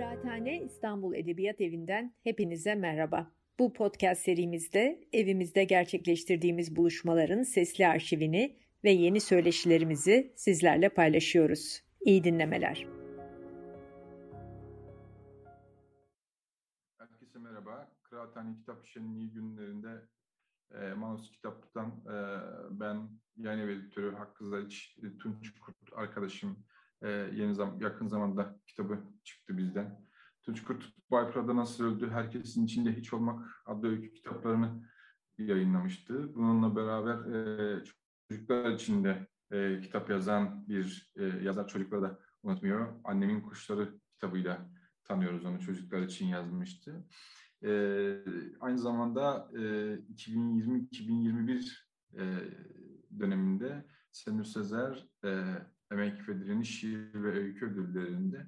Kıraathane İstanbul Edebiyat Evi'nden hepinize merhaba. Bu podcast serimizde evimizde gerçekleştirdiğimiz buluşmaların sesli arşivini ve yeni söyleşilerimizi sizlerle paylaşıyoruz. İyi dinlemeler. Herkese merhaba. Kıraathane Kitap Şenliği günlerinde e, Manos Kitap'tan e, ben yayın editörü Hakkı Zariç, Tunç Kurt arkadaşım e, yeni zam yakın zamanda kitabı çıktı bizden. Tunç Kurt Baypra'da Nasıl Öldü, Herkesin içinde Hiç Olmak adlı öykü kitaplarını yayınlamıştı. Bununla beraber e, çocuklar için de e, kitap yazan bir e, yazar çocukları da unutmuyor. Annemin Kuşları kitabıyla tanıyoruz onu çocuklar için yazmıştı. E, aynı zamanda e, 2020-2021 e, döneminde Senur Sezer e, Emek ve Direniş Şiir ve Öykü ödüllerinde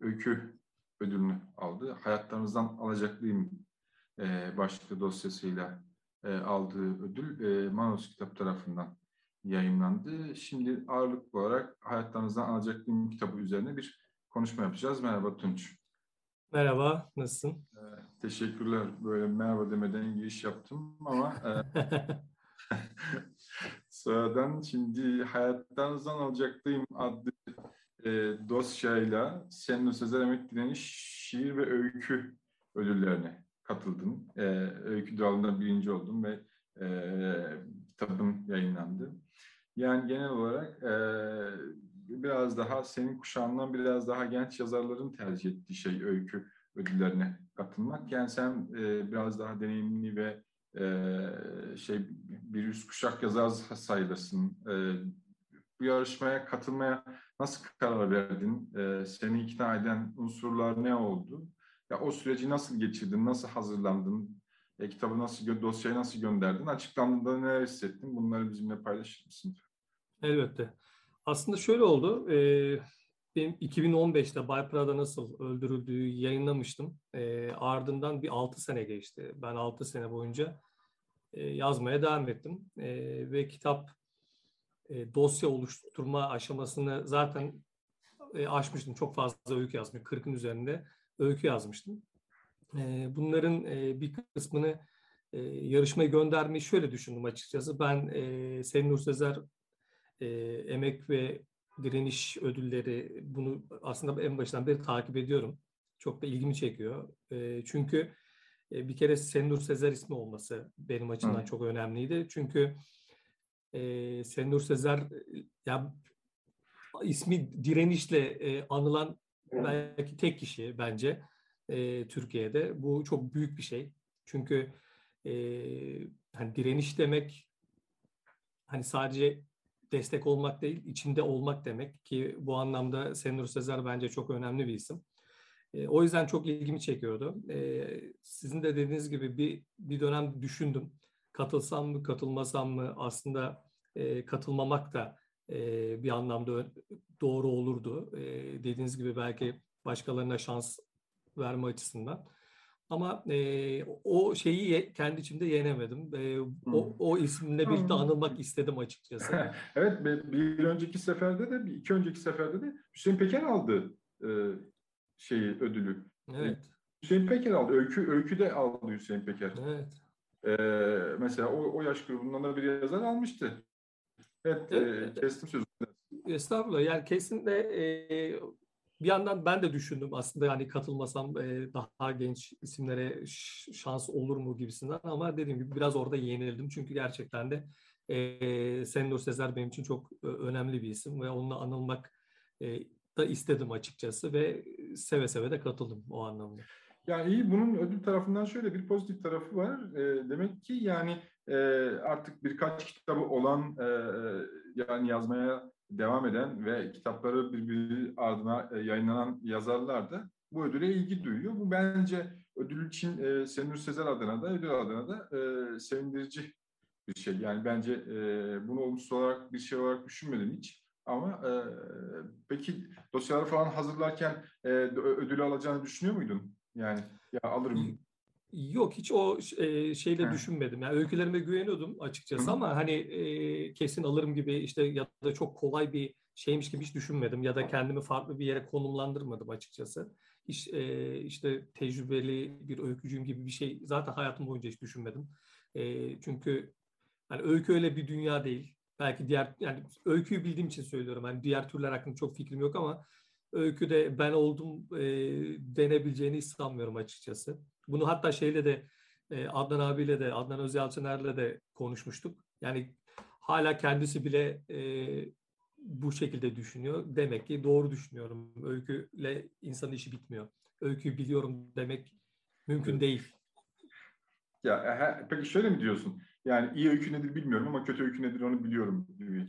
öykü ödülünü aldı. Hayatlarınızdan alacaklıyım e, başlıklı dosyasıyla e, aldığı ödül e, Manos Kitap tarafından yayınlandı. Şimdi ağırlıklı olarak Hayatlarınızdan alacaklıyım kitabı üzerine bir konuşma yapacağız. Merhaba Tunç. Merhaba, nasılsın? E, teşekkürler. Böyle merhaba demeden giriş yaptım ama e, Sonradan şimdi Hayatlarınızdan Alacaklıyım adlı e, dosyayla Senno Sezer Emek Direniş Şiir ve Öykü ödüllerine katıldım. E, öykü dalında birinci oldum ve e, kitabım yayınlandı. Yani genel olarak e, biraz daha senin kuşağından biraz daha genç yazarların tercih ettiği şey öykü ödüllerine katılmak. Yani sen e, biraz daha deneyimli ve e, şey bir üst kuşak yazar sayılırsın. E, bu yarışmaya katılmaya nasıl karar verdin? E, seni ikna eden unsurlar ne oldu? Ya o süreci nasıl geçirdin? Nasıl hazırlandın? E, kitabı nasıl, dosyayı nasıl gönderdin? Açıklandığında neler hissettin? Bunları bizimle paylaşır mısın? Elbette. Aslında şöyle oldu. E, benim 2015'te Bay Prada nasıl öldürüldüğü yayınlamıştım. E, ardından bir 6 sene geçti. Ben 6 sene boyunca e, yazmaya devam ettim. E, ve kitap e, dosya oluşturma aşamasını zaten e, aşmıştım. Çok fazla öykü yazmıştım. 40'ın üzerinde öykü yazmıştım. Bunların bir kısmını e, yarışmaya göndermeyi şöyle düşündüm açıkçası. Ben e, Senin Nur Sezer e, emek ve direniş ödülleri bunu aslında en başından beri takip ediyorum. Çok da ilgimi çekiyor. E, çünkü e, bir kere Sendur Sezer ismi olması benim açımdan Hı. çok önemliydi. Çünkü e, Sendur Sezer ya ismi direnişle e, anılan belki tek kişi bence e, Türkiye'de. Bu çok büyük bir şey. Çünkü e, hani direniş demek hani sadece destek olmak değil, içinde olmak demek ki bu anlamda Senur Sezer bence çok önemli bir isim. E, o yüzden çok ilgimi çekiyordu. E, sizin de dediğiniz gibi bir bir dönem düşündüm. Katılsam mı, katılmasam mı? Aslında e, katılmamak da e, bir anlamda doğru olurdu. E, dediğiniz gibi belki başkalarına şans verme açısından. Ama e, o şeyi kendi içimde yenemedim. E, o, o isimle birlikte anılmak istedim açıkçası. evet, bir önceki seferde de, bir iki önceki seferde de Hüseyin Peker aldı e, şeyi ödülü. Evet. Hüseyin Peker aldı. Öykü öykü de aldı Hüseyin Peker. Evet. Ee, mesela o, o yaş grubundan da bir yazar almıştı. Evet, evet. E, kestim sözü. Estağfurullah. Yani kesinlikle e, bir yandan ben de düşündüm aslında yani katılmasam e, daha genç isimlere şans olur mu gibisinden ama dediğim gibi biraz orada yenildim. Çünkü gerçekten de e, Sendur Sezer benim için çok e, önemli bir isim ve onunla anılmak e, da istedim açıkçası ve seve seve de katıldım o anlamda. Yani iyi bunun ödül tarafından şöyle bir pozitif tarafı var. E, demek ki yani e, artık birkaç kitabı olan e, yani yazmaya devam eden ve kitapları birbiri ardına e, yayınlanan yazarlar da bu ödüle ilgi duyuyor. Bu bence ödül için e, Senur Sezer adına da ödül adına da e, sevindirici bir şey. Yani bence e, bunu olumsuz olarak bir şey olarak düşünmedim hiç. Ama e, peki dosyaları falan hazırlarken e, ödülü alacağını düşünüyor muydun? Yani ya alırım. Yok hiç o e, şeyle He. düşünmedim. Yani öykülerime güveniyordum açıkçası Hı. ama hani e, kesin alırım gibi işte ya da çok kolay bir şeymiş gibi hiç düşünmedim ya da kendimi farklı bir yere konumlandırmadım açıkçası. Hiç e, işte tecrübeli bir öykücüyüm gibi bir şey zaten hayatım boyunca hiç düşünmedim. E, çünkü yani öykü öyle bir dünya değil. Belki diğer yani öyküyü bildiğim için söylüyorum. Yani diğer türler hakkında çok fikrim yok ama öyküde ben oldum e, denebileceğini sanmıyorum açıkçası. Bunu hatta şeyle de e, Adnan abiyle de Adnan Özyalçıner'le de konuşmuştuk. Yani hala kendisi bile e, bu şekilde düşünüyor. Demek ki doğru düşünüyorum. Öyküyle insanın işi bitmiyor. Öyküyü biliyorum demek mümkün değil. Ya he, peki şöyle mi diyorsun? Yani iyi öykü nedir bilmiyorum ama kötü öykü nedir onu biliyorum gibi.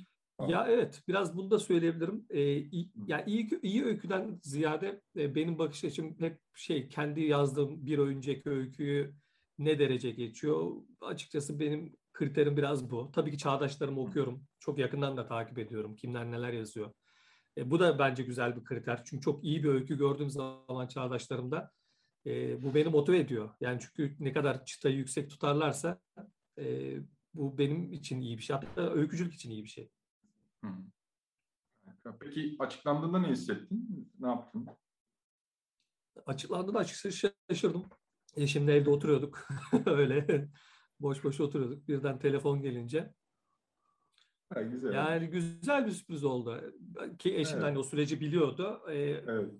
Ya evet biraz bunu da söyleyebilirim. Ee, iyi, yani iyi, iyi öyküden ziyade e, benim bakış açım hep şey kendi yazdığım bir önceki öyküyü ne derece geçiyor? Açıkçası benim kriterim biraz bu. Tabii ki çağdaşlarımı okuyorum. Çok yakından da takip ediyorum. Kimler neler yazıyor. E, bu da bence güzel bir kriter. Çünkü çok iyi bir öykü gördüğüm zaman çağdaşlarımda e, bu beni motive ediyor. Yani çünkü ne kadar çıtayı yüksek tutarlarsa e, bu benim için iyi bir şey. Hatta öykücülük için iyi bir şey. Peki açıklandığında ne hissettin? Ne yaptın? Açıklandığında açıkçası şaşırdım. Eşimle evde oturuyorduk. Öyle boş boş oturuyorduk. Birden telefon gelince. Ha, güzel. Yani güzel bir sürpriz oldu. Ki eşim evet. hani o süreci biliyordu. Ee, evet.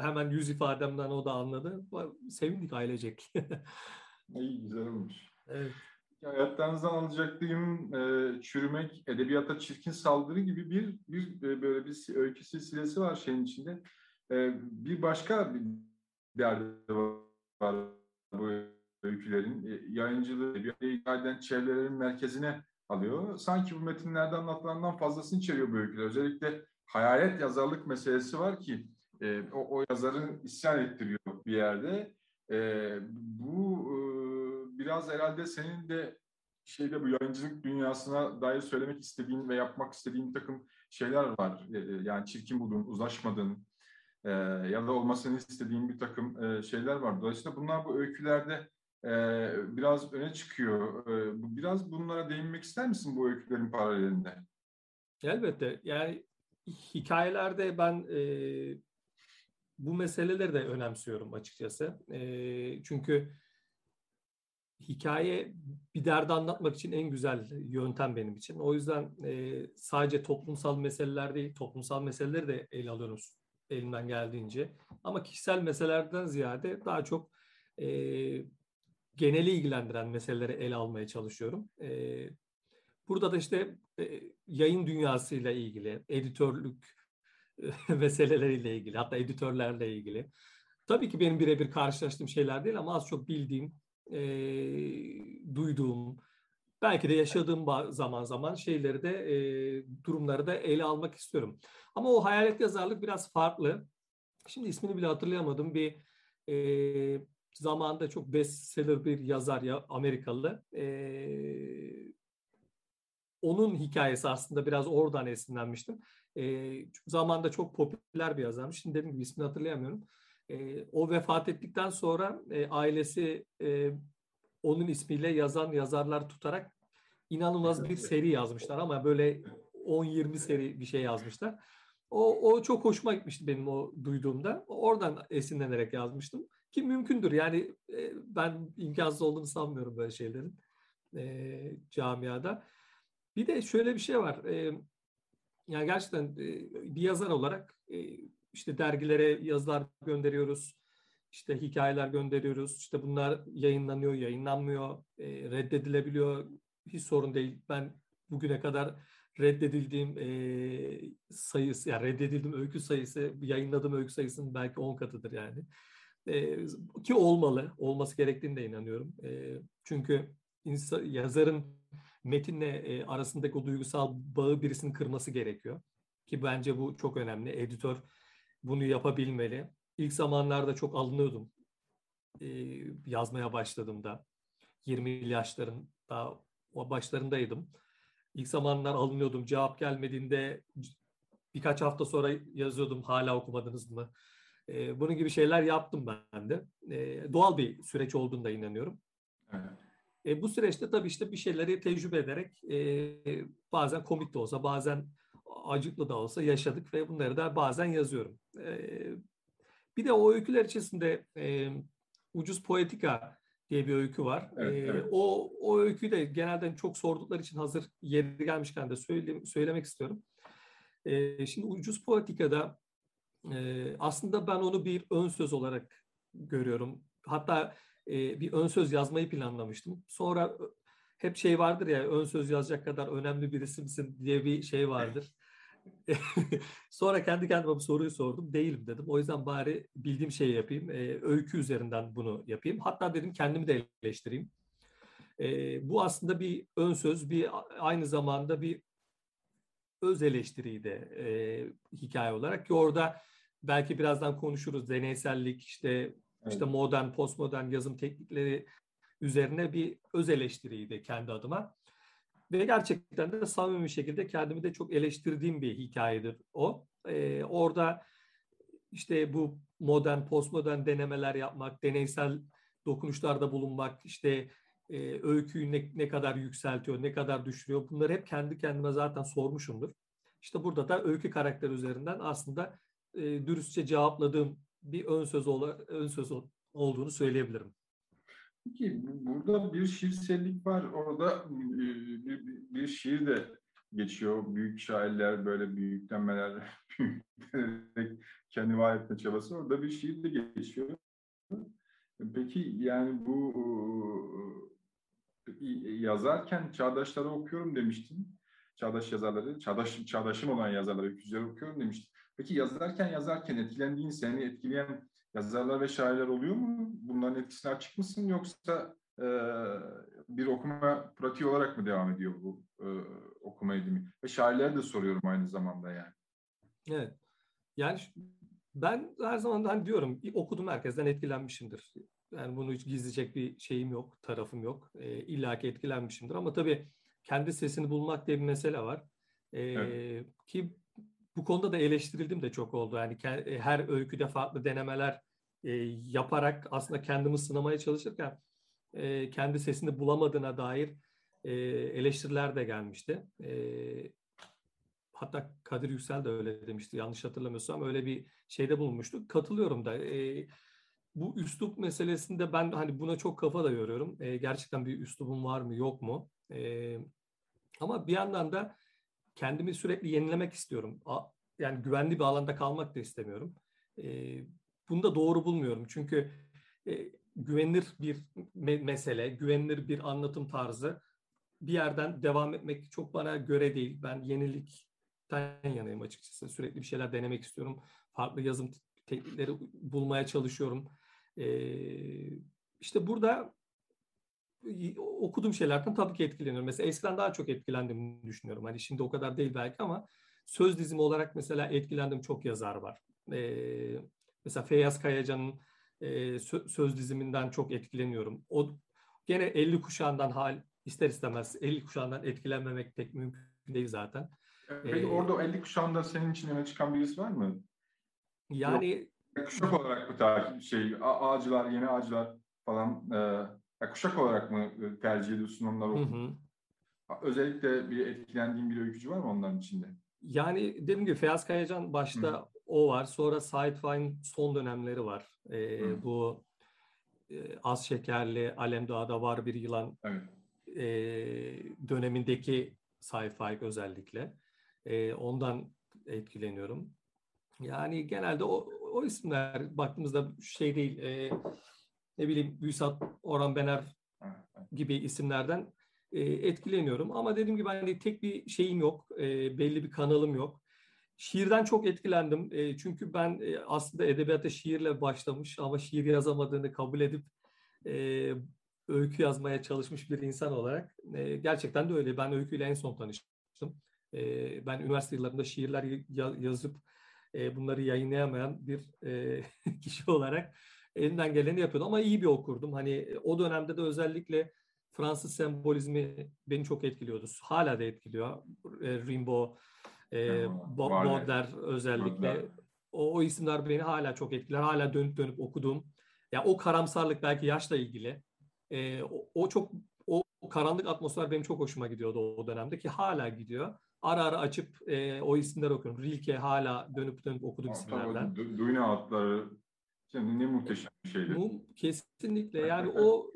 Hemen yüz ifademden o da anladı. Sevindik ailecek. İyi güzel olmuş. Evet. Hayatlarınızdan alacaktığım e, çürümek, edebiyata çirkin saldırı gibi bir bir e, böyle bir öykü silsilesi var şeyin içinde. E, bir başka bir derdi var bu öykülerin. E, yayıncılığı, edebiyatı çevrelerin merkezine alıyor. Sanki bu metinlerde anlatılandan fazlasını içeriyor bu öyküler. Özellikle hayalet yazarlık meselesi var ki e, o, o yazarın isyan ettiriyor bir yerde. E, bu e, biraz herhalde senin de şeyde bu yayıncılık dünyasına dair söylemek istediğin ve yapmak istediğin takım şeyler var. E, e, yani çirkin bulduğun, uzlaşmadığın e, ya da olmasını istediğin bir takım şeyler var. Dolayısıyla bunlar bu öykülerde biraz öne çıkıyor. Biraz bunlara değinmek ister misin bu öykülerin paralelinde? Elbette. Yani hikayelerde ben e, bu meseleleri de önemsiyorum açıkçası. E, çünkü hikaye bir derdi anlatmak için en güzel yöntem benim için. O yüzden e, sadece toplumsal meseleler değil, toplumsal meseleleri de ele alıyorum elimden geldiğince. Ama kişisel meselelerden ziyade daha çok e, geneli ilgilendiren meseleleri ele almaya çalışıyorum. E, burada da işte e, yayın dünyasıyla ilgili, editörlük e, meseleleriyle ilgili, hatta editörlerle ilgili. Tabii ki benim birebir karşılaştığım şeyler değil ama az çok bildiğim e, duyduğum, belki de yaşadığım zaman zaman şeyleri de e, durumları da ele almak istiyorum. Ama o hayalet yazarlık biraz farklı. Şimdi ismini bile hatırlayamadım. Bir e, zamanda çok bestseller bir yazar ya Amerikalı. E, onun hikayesi aslında biraz oradan esinlenmiştim. E, zamanda çok popüler bir yazarmış. Şimdi dediğim gibi ismini hatırlayamıyorum. E, o vefat ettikten sonra e, ailesi e, onun ismiyle yazan yazarlar tutarak inanılmaz bir seri yazmışlar ama böyle 10-20 seri bir şey yazmışlar. O, o çok hoşuma gitmişti benim o duyduğumda. Oradan esinlenerek yazmıştım. Ki mümkündür yani e, ben imkansız olduğunu sanmıyorum böyle şeylerin e, camiada. Bir de şöyle bir şey var. E, yani gerçekten e, bir yazar olarak e, işte dergilere yazılar gönderiyoruz. işte hikayeler gönderiyoruz. İşte bunlar yayınlanıyor, yayınlanmıyor, e, reddedilebiliyor. Hiç sorun değil. Ben bugüne kadar reddedildiğim e, sayısı, yani reddedildiğim öykü sayısı, yayınladığım öykü sayısının belki 10 katıdır yani. E, ki olmalı, olması gerektiğine de inanıyorum. E, çünkü insan, yazarın metinle e, arasındaki o duygusal bağı birisinin kırması gerekiyor. Ki bence bu çok önemli. Editör bunu yapabilmeli. İlk zamanlarda çok alınıyordum e, yazmaya başladığımda. 20 yaşların daha başlarındaydım. İlk zamanlar alınıyordum. Cevap gelmediğinde birkaç hafta sonra yazıyordum hala okumadınız mı? E, bunun gibi şeyler yaptım ben de. E, doğal bir süreç olduğunu da inanıyorum. Evet. E, bu süreçte tabii işte bir şeyleri tecrübe ederek e, bazen komik de olsa bazen acıklı da olsa yaşadık ve bunları da bazen yazıyorum. Bir de o öyküler içerisinde Ucuz Poetika diye bir öykü var. Evet, evet. O, o öyküyü de genelden çok sordukları için hazır yeri gelmişken de söyle, söylemek istiyorum. Şimdi Ucuz Poetika'da aslında ben onu bir ön söz olarak görüyorum. Hatta bir ön söz yazmayı planlamıştım. Sonra hep şey vardır ya ön söz yazacak kadar önemli birisi misin diye bir şey vardır. Sonra kendi kendime bu soruyu sordum. Değilim dedim. O yüzden bari bildiğim şeyi yapayım. E, öykü üzerinden bunu yapayım. Hatta dedim kendimi de eleştireyim. E, bu aslında bir ön söz, bir aynı zamanda bir öz eleştiriydi e, hikaye olarak ki orada belki birazdan konuşuruz deneysellik işte evet. işte modern postmodern yazım teknikleri üzerine bir öz eleştiriydi kendi adıma. Ve gerçekten de samimi bir şekilde kendimi de çok eleştirdiğim bir hikayedir o. Ee, orada işte bu modern, postmodern denemeler yapmak, deneysel dokunuşlarda bulunmak, işte e, öyküyü ne, ne kadar yükseltiyor, ne kadar düşürüyor bunları hep kendi kendime zaten sormuşumdur. İşte burada da öykü karakter üzerinden aslında e, dürüstçe cevapladığım bir ön söz, ola, ön söz olduğunu söyleyebilirim. Peki burada bir şiirsellik var. Orada e, bir, bir şiir de geçiyor. Büyük şairler böyle büyüklenmeler, büyüklenerek kendi var etme çabası. Orada bir şiir de geçiyor. Peki yani bu e, yazarken çağdaşları okuyorum demiştin. Çağdaş yazarları, çağdaş, çağdaşım olan yazarları, öykücüleri okuyorum demiştin. Peki yazarken yazarken etkilendiğin, seni etkileyen yazarlar ve şairler oluyor mu? Bunların etkisine açık mısın yoksa e, bir okuma pratiği olarak mı devam ediyor bu e, okuma edimi? Ve şairlere de soruyorum aynı zamanda yani. Evet. Yani ben her zaman hani diyorum okudum herkesten etkilenmişimdir. Yani bunu hiç gizleyecek bir şeyim yok, tarafım yok. E, İlla ki etkilenmişimdir ama tabii kendi sesini bulmak diye bir mesele var. E, evet. Ki bu konuda da eleştirildim de çok oldu. Yani her öyküde farklı denemeler e, yaparak aslında kendimi sınamaya çalışırken e, kendi sesini bulamadığına dair e, eleştiriler de gelmişti. E, hatta Kadir Yüksel de öyle demişti yanlış hatırlamıyorsam öyle bir şeyde bulunmuştu. Katılıyorum da. E, bu üslup meselesinde ben hani buna çok kafa da yoruyorum. E, gerçekten bir üslubum var mı yok mu? E, ama bir yandan da kendimi sürekli yenilemek istiyorum. A, yani güvenli bir alanda kalmak da istemiyorum. E, bunu da doğru bulmuyorum. Çünkü e, güvenilir bir me- mesele, güvenilir bir anlatım tarzı bir yerden devam etmek çok bana göre değil. Ben yenilikten yanayım açıkçası. Sürekli bir şeyler denemek istiyorum. Farklı yazım teknikleri bulmaya çalışıyorum. Ee, işte burada okuduğum şeylerden tabii ki etkileniyorum. Mesela eskiden daha çok etkilendiğimi düşünüyorum. Hani şimdi o kadar değil belki ama söz dizimi olarak mesela etkilendiğim çok yazar var. Ee, Mesela Feyyaz Kayacan'ın e, söz diziminden çok etkileniyorum. O gene 50 kuşağından hal ister istemez 50 kuşağından etkilenmemek pek mümkün değil zaten. Peki ee, orada 50 kuşağında senin için öne çıkan birisi var mı? Yani Yok, kuşak olarak mı takip şey ağacılar, yeni ağacılar falan e, kuşak olarak mı e, tercih ediyorsun onları okumayı? Özellikle bir etkilendiğin bir öykücü var mı onların içinde? Yani dediğim gibi Feyyaz Kayacan başta Hı. O var. Sonra Faik'in son dönemleri var. Ee, bu e, az şekerli Alemdağ'da var bir yılan evet. e, dönemindeki Said Faik özellikle. E, ondan etkileniyorum. Yani genelde o, o isimler baktığımızda şey değil, e, ne bileyim Büyüsat, Orhan Bener gibi isimlerden e, etkileniyorum. Ama dediğim gibi hani tek bir şeyim yok, e, belli bir kanalım yok. Şiirden çok etkilendim. E, çünkü ben e, aslında edebiyata şiirle başlamış ama şiir yazamadığını kabul edip e, öykü yazmaya çalışmış bir insan olarak e, gerçekten de öyle. Ben öyküyle en son tanıştım. E, ben üniversite yıllarında şiirler yazıp e, bunları yayınlayamayan bir e, kişi olarak elinden geleni yapıyordum ama iyi bir okurdum. Hani o dönemde de özellikle Fransız sembolizmi beni çok etkiliyordu. Hala da etkiliyor. E, Rimbaud, e, Baudelaire özellikle. O, o isimler beni hala çok etkiler. Hala dönüp dönüp okuduğum. Ya o karamsarlık belki yaşla ilgili. E, o, o çok o, o karanlık atmosfer benim çok hoşuma gidiyordu o dönemde ki hala gidiyor. ara ara açıp e, o isimleri okuyorum. Rilke hala dönüp dönüp okuduğum isimlerden. Duyna adları yani ne muhteşem bir şeydi. Bu, kesinlikle yani o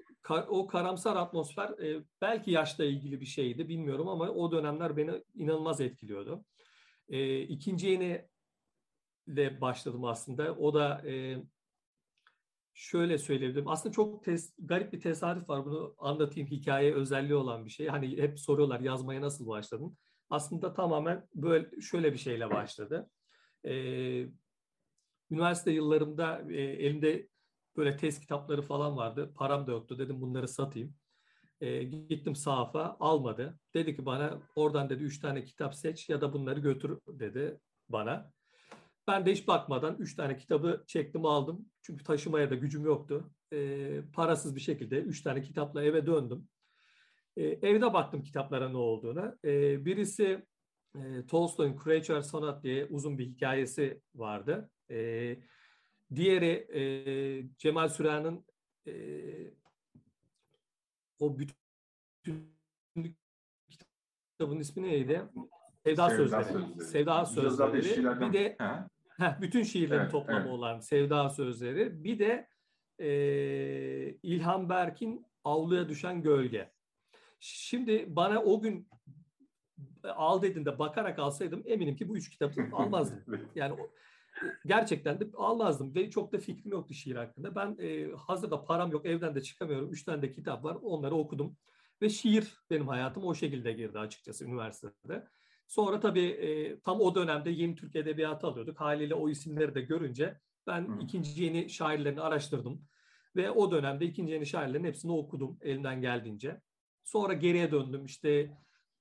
o karamsar atmosfer e, belki yaşla ilgili bir şeydi bilmiyorum ama o dönemler beni inanılmaz etkiliyordu. E, ikinci yeni de başladım aslında. O da e, şöyle söyleyebilirim. Aslında çok tes, garip bir tesadüf var. Bunu anlatayım. Hikaye özelliği olan bir şey. Hani hep soruyorlar yazmaya nasıl başladın? Aslında tamamen böyle şöyle bir şeyle başladı. Ee, üniversite yıllarımda e, elimde böyle test kitapları falan vardı. Param da yoktu. Dedim bunları satayım. E, gittim sahafa almadı. Dedi ki bana oradan dedi üç tane kitap seç ya da bunları götür dedi bana. Ben de hiç bakmadan üç tane kitabı çektim aldım. Çünkü taşımaya da gücüm yoktu. E, parasız bir şekilde üç tane kitapla eve döndüm. E, evde baktım kitaplara ne olduğuna. E, birisi e, Tolstoy'un Creature Sonat diye uzun bir hikayesi vardı. E, diğeri e, Cemal Süren'in e, o bütün kitabın ismi neydi? Sevda, Sevda Sözleri. Sözleri. Sevda Sözleri. Bir de heh, bütün şiirlerin evet, toplamı evet. olan Sevda Sözleri. Bir de e, İlhan Berk'in Avluya Düşen Gölge. Şimdi bana o gün al dediğinde bakarak alsaydım eminim ki bu üç kitabı almazdım. Yani gerçekten de almazdım ve çok da fikrim yoktu şiir hakkında. Ben e, hazırda param yok, evden de çıkamıyorum. Üç tane de kitap var, onları okudum. Ve şiir benim hayatım o şekilde girdi açıkçası üniversitede. Sonra tabii e, tam o dönemde yeni Türk Edebiyatı alıyorduk. Haliyle o isimleri de görünce ben Hı. ikinci yeni şairlerini araştırdım. Ve o dönemde ikinci yeni şairlerin hepsini okudum elimden geldiğince. Sonra geriye döndüm işte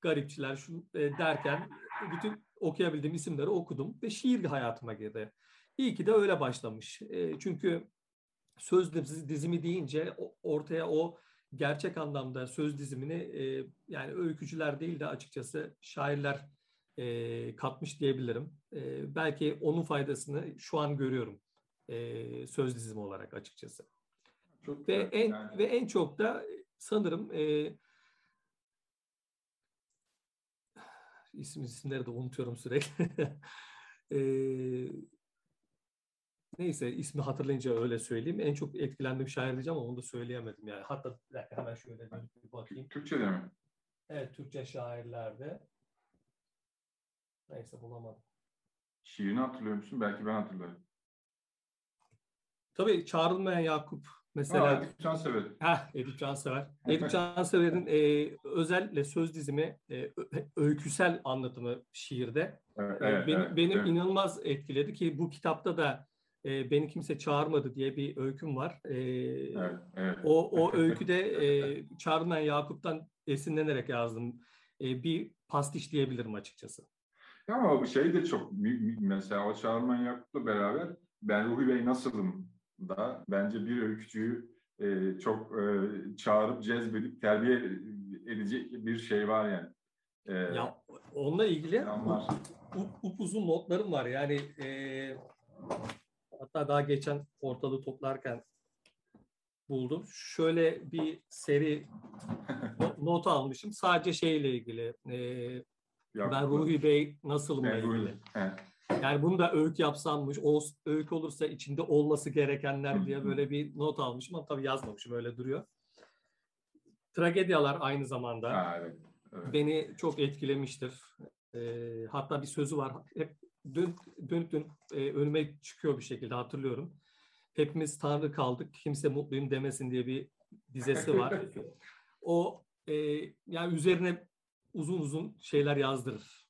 garipçiler şu e, derken bütün okuyabildiğim isimleri okudum ve şiir hayatıma girdi. İyi ki de öyle başlamış. E, çünkü söz dizimi deyince ortaya o gerçek anlamda söz dizimini e, yani öykücüler değil de açıkçası şairler e, katmış diyebilirim. E, belki onun faydasını şu an görüyorum e, söz dizimi olarak açıkçası. Çok ve en yani. ve en çok da sanırım e, isim isimleri de unutuyorum sürekli. e, neyse ismi hatırlayınca öyle söyleyeyim. En çok etkilendiğim şair diyeceğim ama onu da söyleyemedim yani. Hatta bir dakika hemen şöyle bir bakayım. Türkçe'de mi? Evet Türkçe şairlerde. Neyse bulamadım. Şiirini hatırlıyor musun? Belki ben hatırlarım. Tabii Çağrılmayan Yakup mesela. Ha, Edip Cansever. Heh, Edip Cansever. Edip Cansever'in e, özellikle söz dizimi, e, öyküsel anlatımı şiirde. Evet, e, evet, benim evet, benim evet. inanılmaz etkiledi ki bu kitapta da e, beni kimse çağırmadı diye bir öyküm var. E, evet, evet. O o öyküde e, Çağrılmayan Yakup'tan esinlenerek yazdım. E, bir pastiş diyebilirim açıkçası. Ama bu şey de çok mesela o Çağrı Yakup'la beraber ben Ruhi Bey nasılım da bence bir öykücüyü e, çok e, çağırıp cezbedip terbiye edecek bir şey var yani. E, ya onunla ilgili up, up, uzun notlarım var yani e, hatta daha geçen ortalığı toplarken buldum. Şöyle bir seri not almışım. Sadece şeyle ilgili. E, ben Ruhi Bey nasılım ben ilgili. Yani bunu da öykü yapsammış, o öykü olursa içinde olması gerekenler diye böyle bir not almışım ama tabii yazmamışım öyle duruyor. Tragedyalar aynı zamanda ha, evet, evet. beni çok etkilemiştir. E, hatta bir sözü var. Hep dön, dönüp dönüp e, önüme çıkıyor bir şekilde hatırlıyorum. Hepimiz Tanrı kaldık, kimse mutluyum demesin diye bir dizesi var. o e, yani üzerine uzun uzun şeyler yazdırır.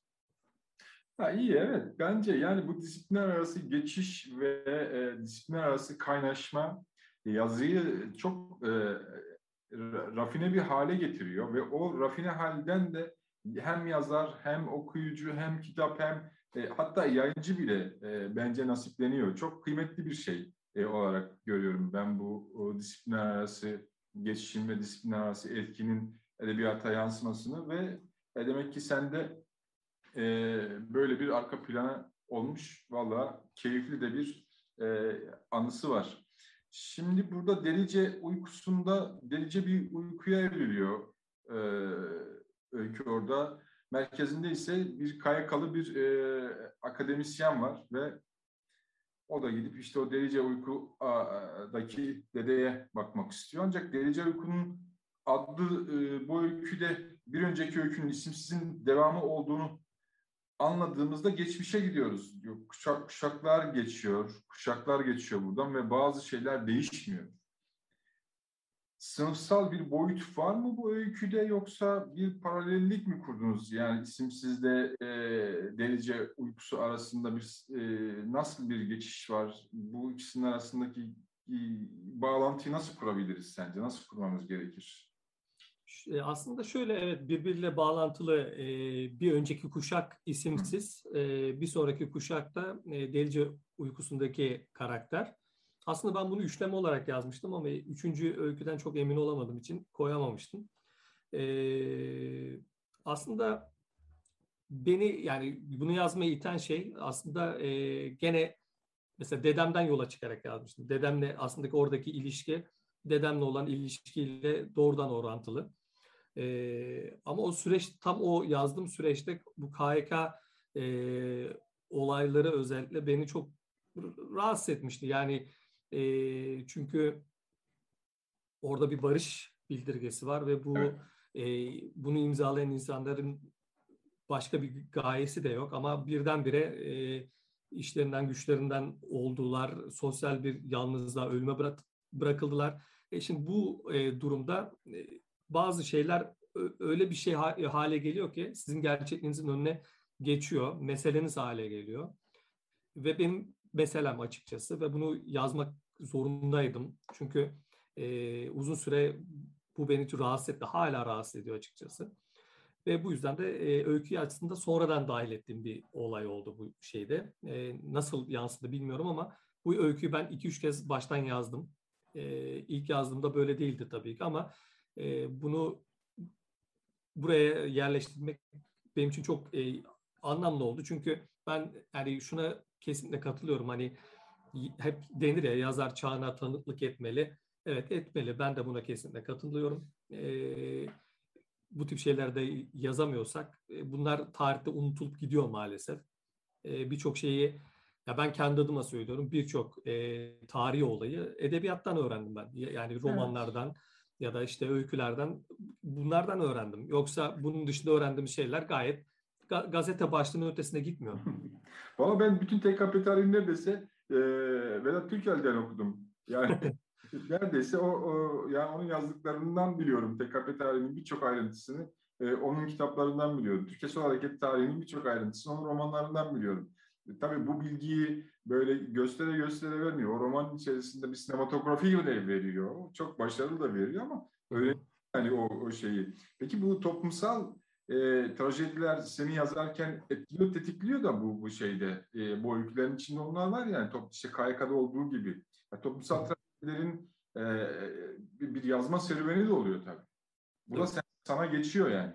Ha, iyi evet bence yani bu disiplinler arası geçiş ve e, disiplinler arası kaynaşma yazıyı çok e, rafine bir hale getiriyor ve o rafine halden de hem yazar hem okuyucu hem kitap hem e, hatta yayıncı bile e, bence nasipleniyor. Çok kıymetli bir şey e, olarak görüyorum ben bu o disiplinler arası geçişin ve disiplinler arası etkinin edebiyata yansımasını ve e, demek ki sende e, böyle bir arka plana olmuş. Valla keyifli de bir e, anısı var. Şimdi burada delice uykusunda delice bir uykuya evriliyor e, öykü orada. merkezinde ise bir KYK'lı bir e, akademisyen var ve o da gidip işte o delice uykudaki dedeye bakmak istiyor. Ancak delice uykunun adlı e, bu öyküde bir önceki öykünün isimsizin devamı olduğunu anladığımızda geçmişe gidiyoruz. Kuşak, kuşaklar geçiyor, kuşaklar geçiyor buradan ve bazı şeyler değişmiyor. Sınıfsal bir boyut var mı bu öyküde yoksa bir paralellik mi kurdunuz? Yani isimsizde e, delice uykusu arasında bir e, nasıl bir geçiş var? Bu ikisinin arasındaki e, bağlantıyı nasıl kurabiliriz sence? Nasıl kurmamız gerekir? E, aslında şöyle evet birbiriyle bağlantılı e, bir önceki kuşak isimsiz, e, bir sonraki kuşakta e, delice uykusundaki karakter. Aslında ben bunu üçleme olarak yazmıştım ama üçüncü öyküden çok emin olamadığım için koyamamıştım. aslında beni yani bunu yazmaya iten şey aslında gene mesela dedemden yola çıkarak yazmıştım. Dedemle aslında oradaki ilişki dedemle olan ilişkiyle doğrudan orantılı. E, ama o süreç tam o yazdığım süreçte bu KYK e, olayları özellikle beni çok rahatsız etmişti. Yani e, çünkü orada bir barış bildirgesi var ve bu evet. e, bunu imzalayan insanların başka bir gayesi de yok ama birdenbire e, işlerinden güçlerinden oldular, sosyal bir yalnızlığa ölüme bırak, bırakıldılar. E şimdi bu e, durumda e, bazı şeyler öyle bir şey hale geliyor ki sizin gerçekliğinizin önüne geçiyor, meseleniz hale geliyor. Ve benim meselem açıkçası ve bunu yazmak zorundaydım. Çünkü e, uzun süre bu beni rahatsız etti, hala rahatsız ediyor açıkçası. Ve bu yüzden de e, öyküyü aslında sonradan dahil ettiğim bir olay oldu bu şeyde. E, nasıl yansıdı bilmiyorum ama bu öyküyü ben iki üç kez baştan yazdım. E, ilk yazdığımda böyle değildi tabii ki ama e, bunu buraya yerleştirmek benim için çok e, anlamlı oldu. Çünkü ben yani şuna kesinlikle katılıyorum. Hani hep denir ya yazar çağına tanıklık etmeli. Evet etmeli. Ben de buna kesinlikle katılıyorum. E, bu tip şeylerde yazamıyorsak e, bunlar tarihte unutulup gidiyor maalesef. E, Birçok şeyi ya ben kendi adıma söylüyorum birçok e, tarihi olayı edebiyattan öğrendim ben. Yani romanlardan, ya da işte öykülerden bunlardan öğrendim. Yoksa bunun dışında öğrendiğim şeyler gayet ga- gazete başlığının ötesine gitmiyor. Valla ben bütün TKP tarihini neredeyse e, Vedat Türkel'den okudum. Yani neredeyse o, o yani onun yazdıklarından biliyorum TKP tarihinin birçok ayrıntısını e, onun kitaplarından biliyorum. Türkiye Sol Hareket tarihinin birçok ayrıntısını onun romanlarından biliyorum. E, tabii bu bilgiyi böyle göstere göstere vermiyor. O roman içerisinde bir sinematografi de veriyor. Çok başarılı da veriyor ama öyle yani o, o şeyi. Peki bu toplumsal e, trajediler seni yazarken etkiliyor, tetikliyor da bu bu şeyde. E, bu öykülerin içinde onlar var yani top, işte KYK'da olduğu gibi. Yani toplumsal trajedilerin e, bir, bir yazma serüveni de oluyor tabii. Bu da sen, sana geçiyor yani.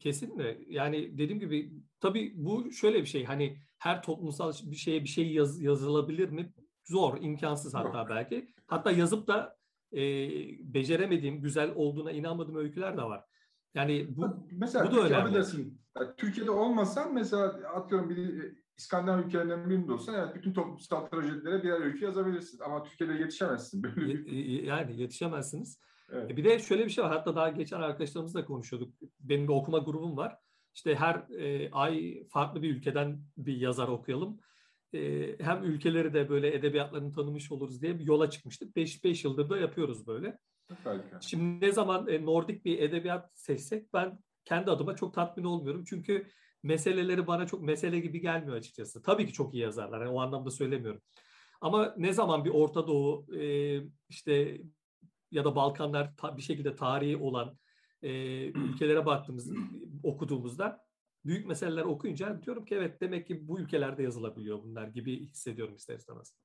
Kesinlikle. Yani dediğim gibi tabii bu şöyle bir şey hani her toplumsal bir şeye bir şey yaz, yazılabilir mi? Zor, imkansız hatta Yok. belki. Hatta yazıp da e, beceremediğim, güzel olduğuna inanmadığım öyküler de var. Yani bu, mesela, bu da önemli. Yani Türkiye'de olmasan mesela atıyorum bir İskandinav ülkelerinden birinde olsa evet, bütün toplumsal trajedilere birer öykü yazabilirsin. Ama Türkiye'de yetişemezsin. Böyle bir... Yani yetişemezsiniz. Evet. E, bir de şöyle bir şey var. Hatta daha geçen arkadaşlarımızla konuşuyorduk. Benim bir okuma grubum var. İşte her e, ay farklı bir ülkeden bir yazar okuyalım. E, hem ülkeleri de böyle edebiyatlarını tanımış oluruz diye bir yola çıkmıştık. 5 yıldır da yapıyoruz böyle. Harika. Şimdi ne zaman e, Nordik bir edebiyat seçsek ben kendi adıma çok tatmin olmuyorum. Çünkü meseleleri bana çok mesele gibi gelmiyor açıkçası. Tabii ki çok iyi yazarlar. Yani o anlamda söylemiyorum. Ama ne zaman bir Orta Doğu e, işte ya da Balkanlar bir şekilde tarihi olan e, ülkelere baktığımız, okuduğumuzda büyük meseleler okuyunca diyorum ki evet demek ki bu ülkelerde yazılabiliyor bunlar gibi hissediyorum ister istemez.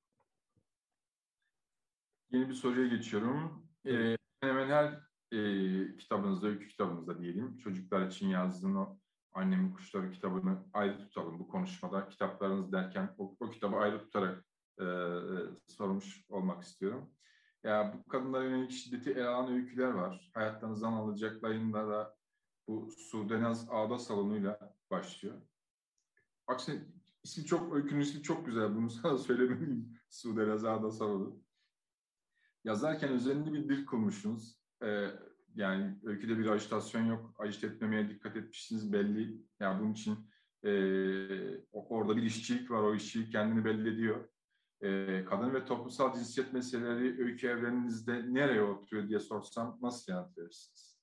Yeni bir soruya geçiyorum. Ee, hemen her e, kitabınızda, öykü kitabınızda diyelim, çocuklar için yazdığın o Annemin Kuşları kitabını ayrı tutalım bu konuşmada. Kitaplarınız derken o, o kitabı ayrı tutarak e, e, sormuş olmak istiyorum. Ya bu kadınlara yönelik şiddeti ele alan öyküler var. Hayatlarınızdan alacaklarında da bu Sudenaz Ağda salonuyla başlıyor. Aksine ismi çok, öykünün ismi çok güzel. Bunu sana söylemeliyim. Sudenaz Ağda salonu. Yazarken özenli bir dil kurmuşsunuz. Ee, yani öyküde bir ajitasyon yok. Ajit etmemeye dikkat etmişsiniz belli. Yani bunun için e, orada bir işçilik var. O işçilik kendini belli ediyor. E, kadın ve toplumsal cinsiyet meseleleri öykü evreninizde nereye oturuyor diye sorsam nasıl yanıt verirsiniz?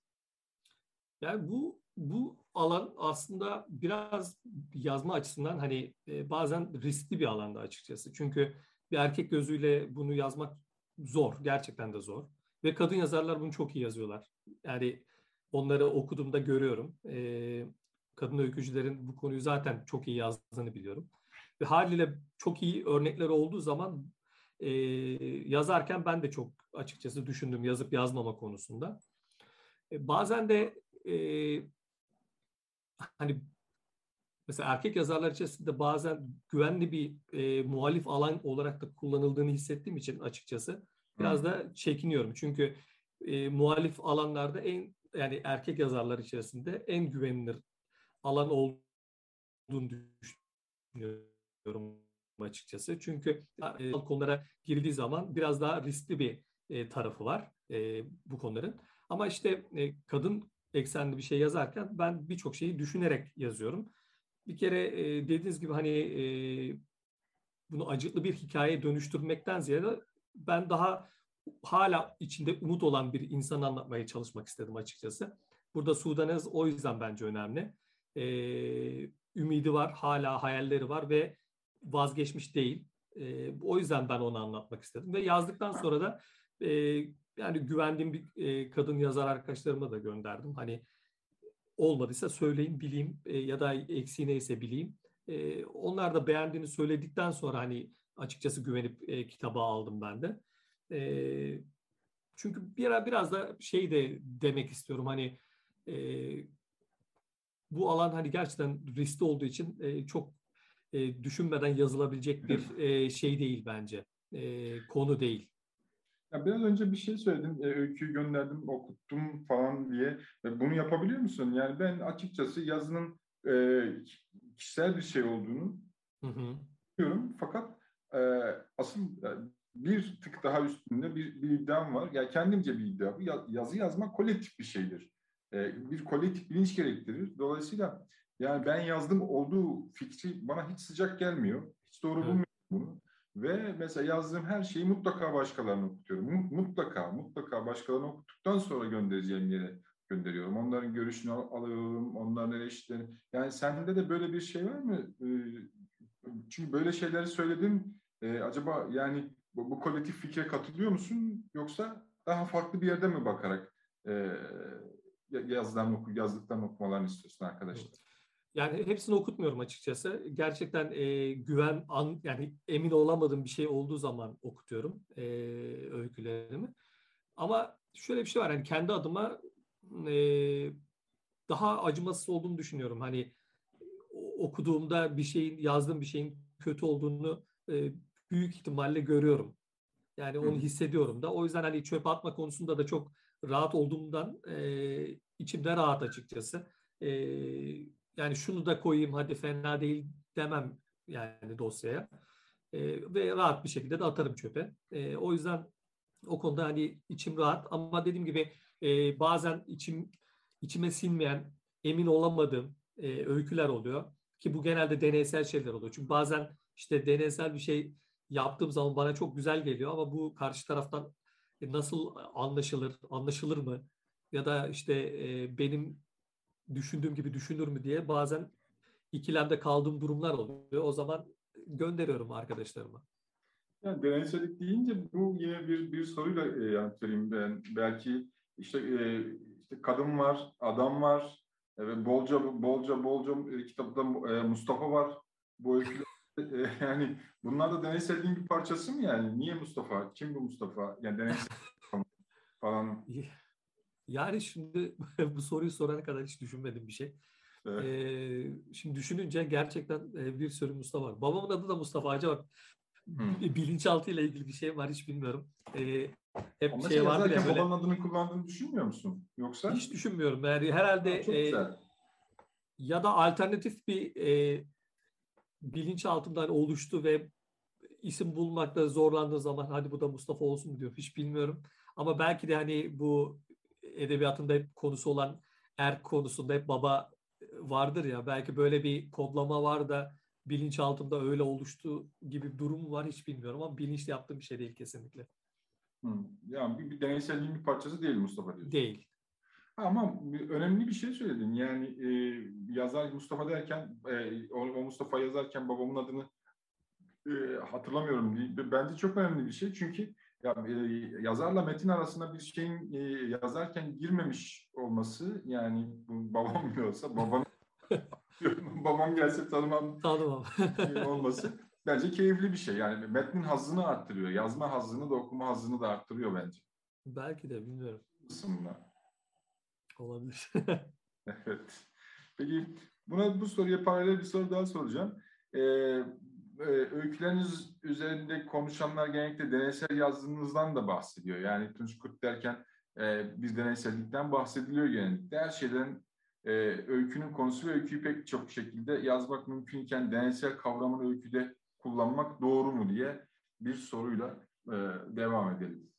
Yani bu bu alan aslında biraz yazma açısından hani e, bazen riskli bir alanda açıkçası. Çünkü bir erkek gözüyle bunu yazmak zor, gerçekten de zor. Ve kadın yazarlar bunu çok iyi yazıyorlar. Yani onları okuduğumda görüyorum. E, kadın öykücülerin bu konuyu zaten çok iyi yazdığını biliyorum. Ve haliyle çok iyi örnekler olduğu zaman e, yazarken ben de çok açıkçası düşündüm yazıp yazmama konusunda. E, bazen de e, hani mesela erkek yazarlar içerisinde bazen güvenli bir e, muhalif alan olarak da kullanıldığını hissettiğim için açıkçası biraz da çekiniyorum. Çünkü e, muhalif alanlarda en yani erkek yazarlar içerisinde en güvenilir alan olduğunu düşünüyorum açıkçası. Çünkü e, konulara girildiği zaman biraz daha riskli bir e, tarafı var e, bu konuların. Ama işte e, kadın eksenli bir şey yazarken ben birçok şeyi düşünerek yazıyorum. Bir kere e, dediğiniz gibi hani e, bunu acıklı bir hikayeye dönüştürmekten ziyade ben daha hala içinde umut olan bir insan anlatmaya çalışmak istedim açıkçası. Burada Sudanez o yüzden bence önemli. Ee, ümidi var, hala hayalleri var ve vazgeçmiş değil. E, o yüzden ben onu anlatmak istedim. Ve yazdıktan sonra da e, yani güvendiğim bir e, kadın yazar arkadaşlarıma da gönderdim. Hani olmadıysa söyleyin bileyim e, ya da eksiği neyse bileyim. E, onlar da beğendiğini söyledikten sonra hani açıkçası güvenip e, kitaba aldım ben de. E, çünkü bir, biraz da şey de demek istiyorum hani e, bu alan hani gerçekten riskli olduğu için e, çok e, düşünmeden yazılabilecek bir e, şey değil bence. E, konu değil. Ya biraz önce bir şey söyledin, e, öyküyü gönderdim, okuttum falan diye. E, bunu yapabiliyor musun? Yani ben açıkçası yazının e, kişisel bir şey olduğunu biliyorum. Fakat e, asıl e, bir tık daha üstünde bir, bir iddiam var. Yani kendimce bir iddia bu. Yazı yazmak kolektif bir şeydir. E, bir kolektif bilinç gerektirir. Dolayısıyla yani ben yazdım olduğu fikri bana hiç sıcak gelmiyor. Hiç doğru bulmuyorum bunu. Ve mesela yazdığım her şeyi mutlaka başkalarına okutuyorum. Mutlaka, mutlaka başkalarına okuttuktan sonra göndereceğim yere gönderiyorum. Onların görüşünü alıyorum, onların eleştirilerini. Yani sende de böyle bir şey var mı? Ee, çünkü böyle şeyleri söyledin. Ee, acaba yani bu, bu kolektif fikre katılıyor musun? Yoksa daha farklı bir yerde mi bakarak e, yazdan oku, yazdıktan okumalarını istiyorsun arkadaşlar? Yani hepsini okutmuyorum açıkçası. Gerçekten e, güven, an, yani emin olamadığım bir şey olduğu zaman okutuyorum e, öykülerimi. Ama şöyle bir şey var, hani kendi adıma e, daha acımasız olduğunu düşünüyorum. Hani okuduğumda bir şeyin, yazdığım bir şeyin kötü olduğunu e, büyük ihtimalle görüyorum. Yani onu hissediyorum da. O yüzden hani çöp atma konusunda da çok rahat olduğumdan e, içimde rahat açıkçası. E, yani şunu da koyayım hadi fena değil demem yani dosyaya. E, ve rahat bir şekilde de atarım çöpe. E, o yüzden o konuda hani içim rahat ama dediğim gibi e, bazen içim içime sinmeyen, emin olamadığım e, öyküler oluyor. Ki bu genelde deneysel şeyler oluyor. Çünkü bazen işte deneysel bir şey yaptığım zaman bana çok güzel geliyor ama bu karşı taraftan nasıl anlaşılır, anlaşılır mı? Ya da işte e, benim düşündüğüm gibi düşünür mü diye bazen ikilemde kaldığım durumlar oluyor. O zaman gönderiyorum arkadaşlarıma. Yani deneysellik deyince bu yine bir bir soruyla e, yanıt vereyim ben. Belki işte, e, işte kadın var, adam var, e, bolca bolca bolca e, kitapta e, Mustafa var. Bu öyküde e, yani bunlar da deneyselliğin bir parçası mı yani? Niye Mustafa? Kim bu Mustafa? Yani deneysel falan. Yani şimdi bu soruyu sorana kadar hiç düşünmedim bir şey. Evet. Ee, şimdi düşününce gerçekten bir sürü Mustafa var. Babamın adı da Mustafa. Acaba hmm. bilinçaltı ile ilgili bir şey var hiç bilmiyorum. Ee, hep Ama şey vardır ya böyle. babanın adını kullandığını düşünmüyor musun? Yoksa? Hiç düşünmüyorum. Yani herhalde ha, e, ya da alternatif bir e, bilinç altından oluştu ve isim bulmakta zorlandığı zaman hadi bu da Mustafa olsun diyor. Hiç bilmiyorum. Ama belki de hani bu edebiyatında hep konusu olan erk konusunda hep baba vardır ya. Belki böyle bir kodlama var da bilinçaltımda öyle oluştu gibi bir durum var hiç bilmiyorum ama bilinçli yaptığım bir şey değil kesinlikle. Hmm. Yani bir, bir deneyselliğin bir parçası değil Mustafa diyorsun. Değil. Ama önemli bir şey söyledin. Yani e, yazar Mustafa derken, e, o, o Mustafa yazarken babamın adını e, hatırlamıyorum. Bence çok önemli bir şey. Çünkü ya, e, yazarla metin arasında bir şeyin e, yazarken girmemiş olması yani bu babam diyorsa babam babam gelse tanımam tanımam olması bence keyifli bir şey. Yani metnin hazzını arttırıyor. Yazma hazzını da okuma hazzını da arttırıyor bence. Belki de bilmiyorum. Kısımda. Olabilir. evet. Peki buna bu soruya paralel bir soru daha soracağım. Ee, e, öyküleriniz üzerinde konuşanlar genellikle deneysel yazdığınızdan da bahsediyor. Yani Tunç Kurt derken e, biz deneysellikten bahsediliyor genellikle. Her şeyden e, öykünün konusu ve öyküyü pek çok şekilde yazmak mümkünken deneysel kavramını öyküde kullanmak doğru mu diye bir soruyla e, devam edelim.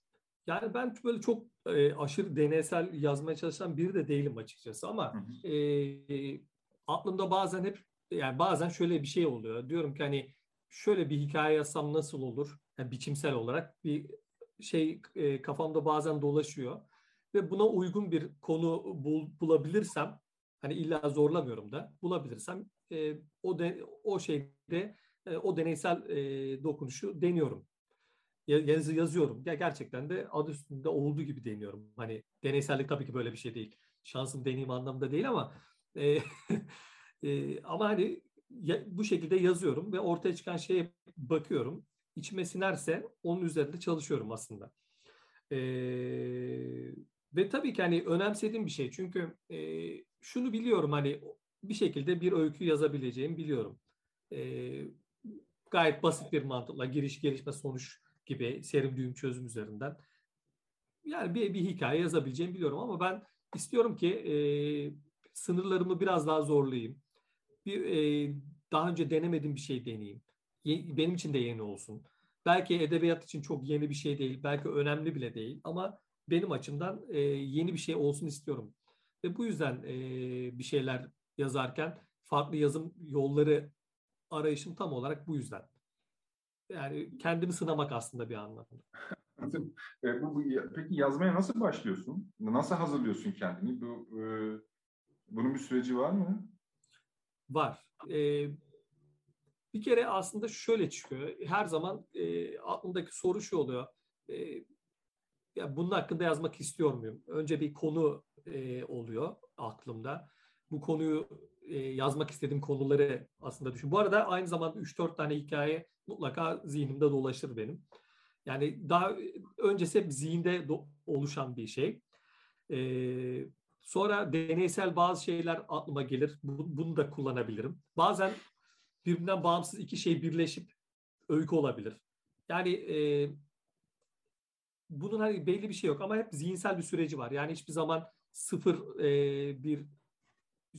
Yani ben böyle çok e, aşırı deneysel yazmaya çalışan biri de değilim açıkçası ama hı hı. E, aklımda bazen hep yani bazen şöyle bir şey oluyor. Diyorum ki hani şöyle bir hikaye yazsam nasıl olur? Yani biçimsel olarak bir şey e, kafamda bazen dolaşıyor ve buna uygun bir konu bul, bulabilirsem hani illa zorlamıyorum da bulabilirsem e, o de, o şeyde e, o deneysel e, dokunuşu deniyorum. Yaz, yazıyorum. Ya gerçekten de adı üstünde olduğu gibi deniyorum. Hani deneysellik tabii ki böyle bir şey değil. Şansım deneyim anlamında değil ama e, e, ama hani bu şekilde yazıyorum ve ortaya çıkan şeye bakıyorum. İçime sinerse onun üzerinde çalışıyorum aslında. E, ve tabii ki hani önemsediğim bir şey. Çünkü e, şunu biliyorum hani bir şekilde bir öykü yazabileceğimi biliyorum. E, gayet basit bir mantıkla giriş gelişme sonuç gibi serim düğüm çözüm üzerinden yani bir, bir hikaye yazabileceğimi biliyorum ama ben istiyorum ki e, sınırlarımı biraz daha zorlayayım bir e, daha önce denemediğim bir şey deneyeyim. Ye, benim için de yeni olsun. Belki edebiyat için çok yeni bir şey değil, belki önemli bile değil ama benim açımdan e, yeni bir şey olsun istiyorum. Ve bu yüzden e, bir şeyler yazarken farklı yazım yolları arayışım tam olarak bu yüzden. Yani kendimi sınamak aslında bir anlamda. e, bu, bu, peki yazmaya nasıl başlıyorsun? Nasıl hazırlıyorsun kendini? Bu, e, bunun bir süreci var mı? Var. E, bir kere aslında şöyle çıkıyor. Her zaman e, aklımdaki soru şu oluyor. E, ya bunun hakkında yazmak istiyor muyum? Önce bir konu e, oluyor aklımda. Bu konuyu e, yazmak istediğim konuları aslında düşün. Bu arada aynı zamanda 3-4 tane hikaye mutlaka zihnimde dolaşır benim. Yani daha öncesi hep zihinde do- oluşan bir şey. E, Sonra deneysel bazı şeyler aklıma gelir. Bunu da kullanabilirim. Bazen birbirinden bağımsız iki şey birleşip öykü olabilir. Yani e, bunun hani belli bir şey yok ama hep zihinsel bir süreci var. Yani hiçbir zaman sıfır e, bir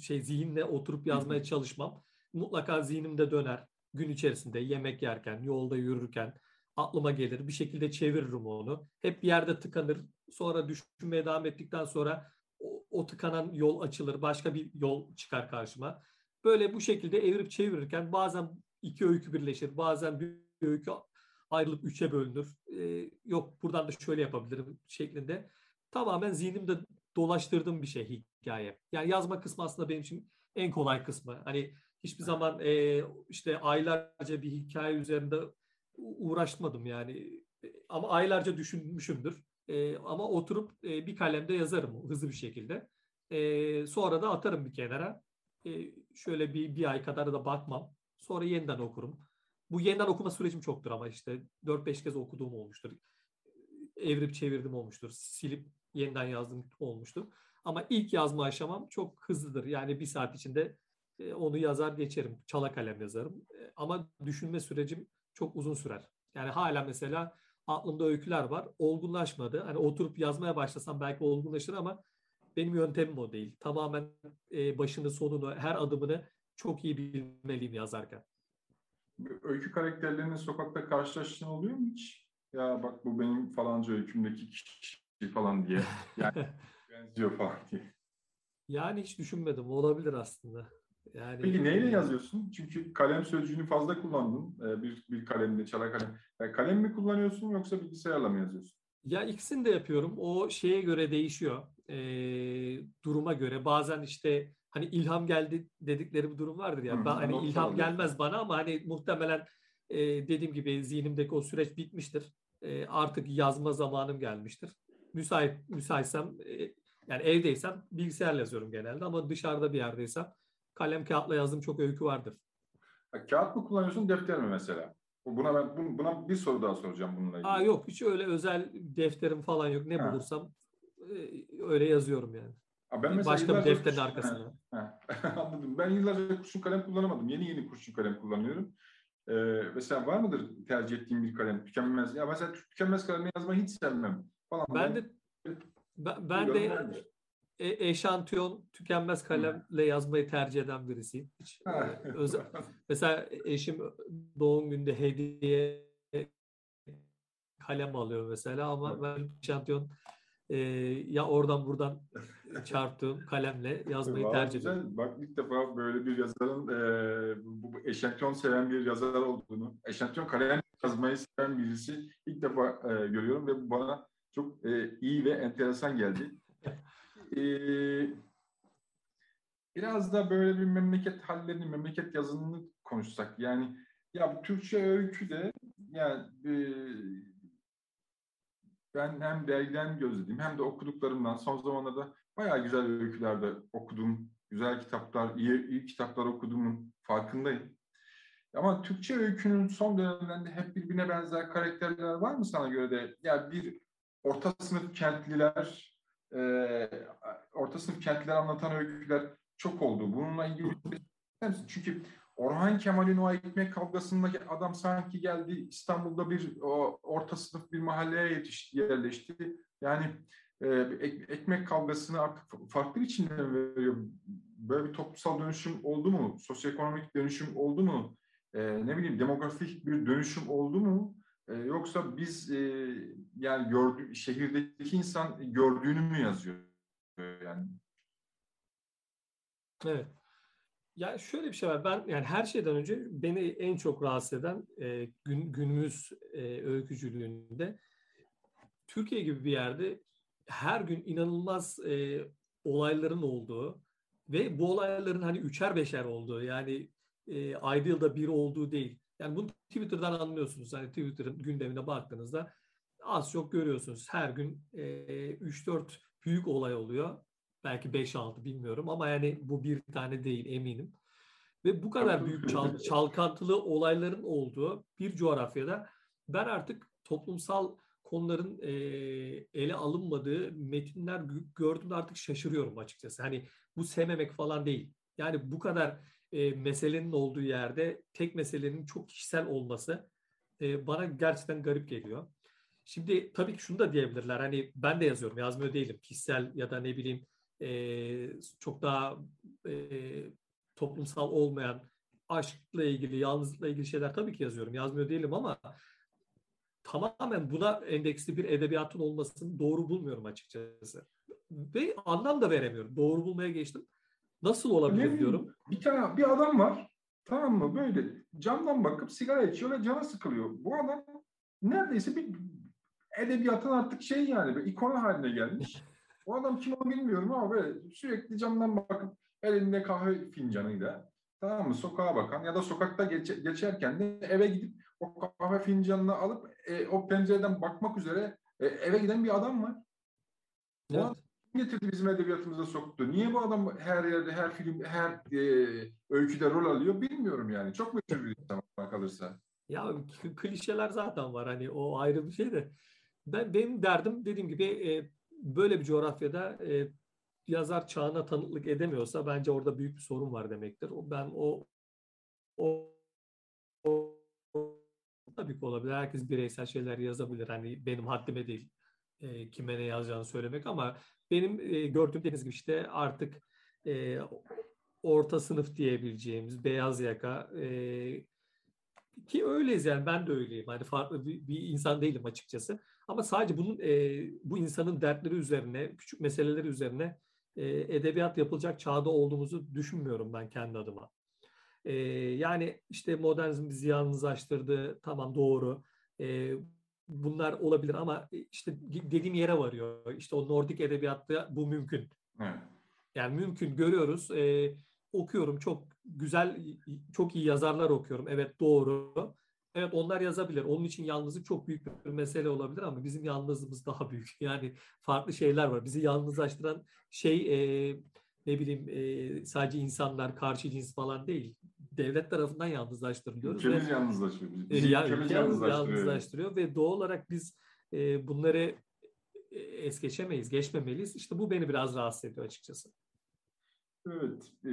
şey zihinle oturup yazmaya çalışmam. Mutlaka zihnimde döner. Gün içerisinde yemek yerken, yolda yürürken aklıma gelir. Bir şekilde çeviririm onu. Hep bir yerde tıkanır. Sonra düşünmeye devam ettikten sonra o, tıkanan yol açılır, başka bir yol çıkar karşıma. Böyle bu şekilde evirip çevirirken bazen iki öykü birleşir, bazen bir öykü ayrılıp üçe bölünür. Ee, yok buradan da şöyle yapabilirim şeklinde. Tamamen zihnimde dolaştırdığım bir şey hikaye. Yani yazma kısmı aslında benim için en kolay kısmı. Hani hiçbir zaman e, işte aylarca bir hikaye üzerinde uğraşmadım yani. Ama aylarca düşünmüşümdür. E, ama oturup e, bir kalemde yazarım hızlı bir şekilde. E, sonra da atarım bir kenara. E, şöyle bir, bir ay kadar da bakmam. Sonra yeniden okurum. Bu yeniden okuma sürecim çoktur ama işte 4-5 kez okuduğum olmuştur. Evrip çevirdim olmuştur. Silip yeniden yazdım olmuştur. Ama ilk yazma aşamam çok hızlıdır. Yani bir saat içinde e, onu yazar geçerim. Çala kalem yazarım. E, ama düşünme sürecim çok uzun sürer. Yani hala mesela aklımda öyküler var. Olgunlaşmadı. Hani oturup yazmaya başlasam belki olgunlaşır ama benim yöntemim o değil. Tamamen e, başını sonunu her adımını çok iyi bilmeliyim yazarken. Öykü karakterlerinin sokakta karşılaştığın oluyor mu hiç? Ya bak bu benim falanca öykümdeki kişi falan diye. Yani benziyor falan diye. Yani hiç düşünmedim. Olabilir aslında. Yani, Peki neyle yazıyorsun? Çünkü kalem sözcüğünü fazla kullandın. Ee, bir, bir kalemde, çala kalem. Yani kalem mi kullanıyorsun yoksa bilgisayarla mı yazıyorsun? Ya ikisini de yapıyorum. O şeye göre değişiyor. E, duruma göre. Bazen işte hani ilham geldi dedikleri bir durum vardır ya. Hı, ben, hani ilham gelmez bana ama hani muhtemelen e, dediğim gibi zihnimdeki o süreç bitmiştir. E, artık yazma zamanım gelmiştir. Müsait müsaitsem e, yani evdeysem bilgisayarla yazıyorum genelde ama dışarıda bir yerdeysem kalem kağıtla yazdığım çok öykü vardır. Ha, kağıt mı kullanıyorsun defter mi mesela? Buna ben buna bir soru daha soracağım bununla ilgili. Aa yok hiç öyle özel defterim falan yok. Ne ha. bulursam e, öyle yazıyorum yani. Ha, ben mesela Başka bir defterin kurşun, arkasına. Ha, ha. Anladım. Ben yıllarca kurşun kalem kullanamadım. Yeni yeni kurşun kalem kullanıyorum. Ee, mesela var mıdır tercih ettiğim bir kalem? Tükenmez. Ya mesela tükenmez kalemi yazmayı hiç sevmem. Falan. Ben, ben de ben, ben de e, eşantiyon tükenmez kalemle yazmayı tercih eden birisiyim. Hiç, e, özel, mesela eşim doğum günde hediye kalem alıyor mesela ama ben eşantiyon e, ya oradan buradan çarptığım kalemle yazmayı Vallahi tercih ediyorum. Bak ilk defa böyle bir yazarın e, bu, bu eşantiyon seven bir yazar olduğunu, eşantiyon kalem yazmayı seven birisi ilk defa e, görüyorum ve bu bana çok e, iyi ve enteresan geldi. E, biraz da böyle bir memleket hallerini, memleket yazınını konuşsak. Yani ya bu Türkçe öykü de yani e, ben hem dergiden gözlediğim hem de okuduklarımdan son zamanlarda bayağı güzel öyküler de okudum. Güzel kitaplar, iyi, iyi kitaplar okuduğumun farkındayım. Ama Türkçe öykünün son dönemlerinde hep birbirine benzer karakterler var mı sana göre de? Yani bir orta sınıf kentliler, e, orta sınıf kentliler anlatan öyküler çok oldu. Bununla ilgili çünkü Orhan Kemal'in o ekmek kavgasındaki adam sanki geldi İstanbul'da bir o, orta sınıf bir mahalleye yetişti, yerleşti. Yani e, ek, ekmek kavgasını artık farklı biçimde veriyor. Böyle bir toplumsal dönüşüm oldu mu? Sosyoekonomik dönüşüm oldu mu? E, ne bileyim demografik bir dönüşüm oldu mu? E, yoksa biz e, yani gördü, şehirdeki insan gördüğünü mü yazıyor? Yani. Evet. Ya şöyle bir şey var. Ben yani her şeyden önce beni en çok rahatsız eden e, gün, günümüz e, öykücülüğünde Türkiye gibi bir yerde her gün inanılmaz e, olayların olduğu ve bu olayların hani üçer beşer olduğu yani e, ayda yılda bir olduğu değil. Yani bunu Twitter'dan anlıyorsunuz. Hani Twitter'ın gündemine baktığınızda az çok görüyorsunuz. Her gün e, 3-4 büyük olay oluyor. Belki 5-6 bilmiyorum ama yani bu bir tane değil eminim. Ve bu kadar büyük çal, çalkantılı olayların olduğu bir coğrafyada ben artık toplumsal konuların e, ele alınmadığı metinler gördüğümde artık şaşırıyorum açıkçası. Hani bu sevmemek falan değil. Yani bu kadar e, meselenin olduğu yerde tek meselenin çok kişisel olması e, bana gerçekten garip geliyor. Şimdi tabii ki şunu da diyebilirler. Hani ben de yazıyorum, yazmıyor değilim. Kişisel ya da ne bileyim e, çok daha e, toplumsal olmayan aşkla ilgili, yalnızlıkla ilgili şeyler tabii ki yazıyorum. Yazmıyor değilim ama tamamen buna endeksli bir edebiyatın olmasını doğru bulmuyorum açıkçası. Ve anlam da veremiyorum. Doğru bulmaya geçtim. Nasıl olabilir diyorum. Bir tane bir adam var. Tamam mı? Böyle camdan bakıp sigara içiyor ve canı sıkılıyor. Bu adam neredeyse bir edebiyatın artık şey yani bir ikonu haline gelmiş. O adam kim onu bilmiyorum ama böyle sürekli camdan bakıp elinde kahve fincanıyla tamam mı sokağa bakan ya da sokakta geç, geçerken de eve gidip o kahve fincanını alıp e, o pencereden bakmak üzere e, eve giden bir adam var. Evet. O getirdi bizim edebiyatımıza soktu? Niye bu adam her yerde, her film, her e, öyküde rol alıyor bilmiyorum yani. Çok meşhur bir insan kalırsa. Ya klişeler zaten var hani o ayrı bir şey de. Ben benim derdim dediğim gibi e, böyle bir coğrafyada e, yazar çağına tanıklık edemiyorsa bence orada büyük bir sorun var demektir. Ben o o, o tabii ki olabilir. Herkes bireysel şeyler yazabilir. Hani benim haddime değil e, kime ne yazacağını söylemek ama benim e, gördüğüm deniz gibi işte artık e, orta sınıf diyebileceğimiz beyaz yaka e, ki öyleyiz yani ben de öyleyim. Hani farklı bir, bir insan değilim açıkçası. Ama sadece bunun e, bu insanın dertleri üzerine, küçük meseleleri üzerine e, edebiyat yapılacak çağda olduğumuzu düşünmüyorum ben kendi adıma. E, yani işte modernizm bizi yalnızlaştırdı. Tamam doğru. E, bunlar olabilir ama işte dediğim yere varıyor. İşte o Nordik edebiyatta bu mümkün. Evet. Yani mümkün görüyoruz. E, okuyorum çok güzel, çok iyi yazarlar okuyorum. Evet doğru. Evet onlar yazabilir. Onun için yalnızlık çok büyük bir mesele olabilir ama bizim yalnızlığımız daha büyük. Yani farklı şeyler var. Bizi yalnızlaştıran şey e, ne bileyim e, sadece insanlar karşı cins falan değil. Devlet tarafından yalnızlaştırılıyoruz. Ülkemiz ve, yalnızlaştırıyor. Bizi ya, ülkemiz yalnızlaştırıyor. yalnızlaştırıyor ve doğal olarak biz e, bunları e, es geçemeyiz, geçmemeliyiz. İşte bu beni biraz rahatsız ediyor açıkçası. Evet. E,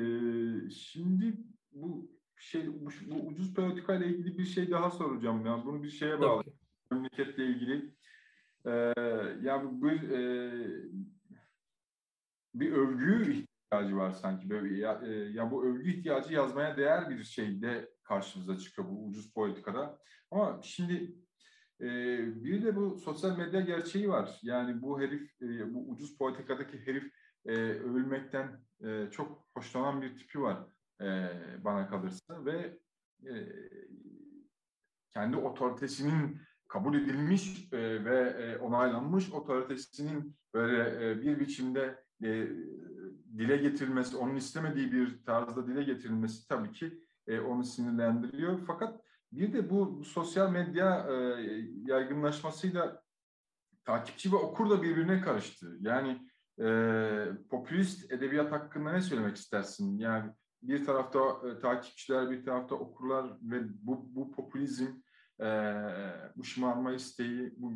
şimdi bu şey bu, bu ucuz politika ile ilgili bir şey daha soracağım. Yani bunu bir şeye bağlı. Memleketle ilgili. E, yani bir e, bir övgü ihtiyacı var sanki. Böyle ya, e, ya bu övgü ihtiyacı yazmaya değer bir şeyde karşımıza çıkıyor bu ucuz politikada. Ama şimdi e, bir de bu sosyal medya gerçeği var. Yani bu herif, e, bu ucuz politikadaki herif e, övülmekten e, çok hoşlanan bir tipi var e, bana kalırsa ve e, kendi otoritesinin kabul edilmiş e, ve e, onaylanmış otoritesinin böyle e, bir biçimde e, dile getirilmesi, onun istemediği bir tarzda dile getirilmesi tabii ki e, onu sinirlendiriyor. Fakat bir de bu sosyal medya e, yaygınlaşmasıyla takipçi ve okur da birbirine karıştı. Yani e, popülist edebiyat hakkında ne söylemek istersin? Yani bir tarafta e, takipçiler, bir tarafta okurlar ve bu, bu popülizm, e, bu şımarma isteği, bu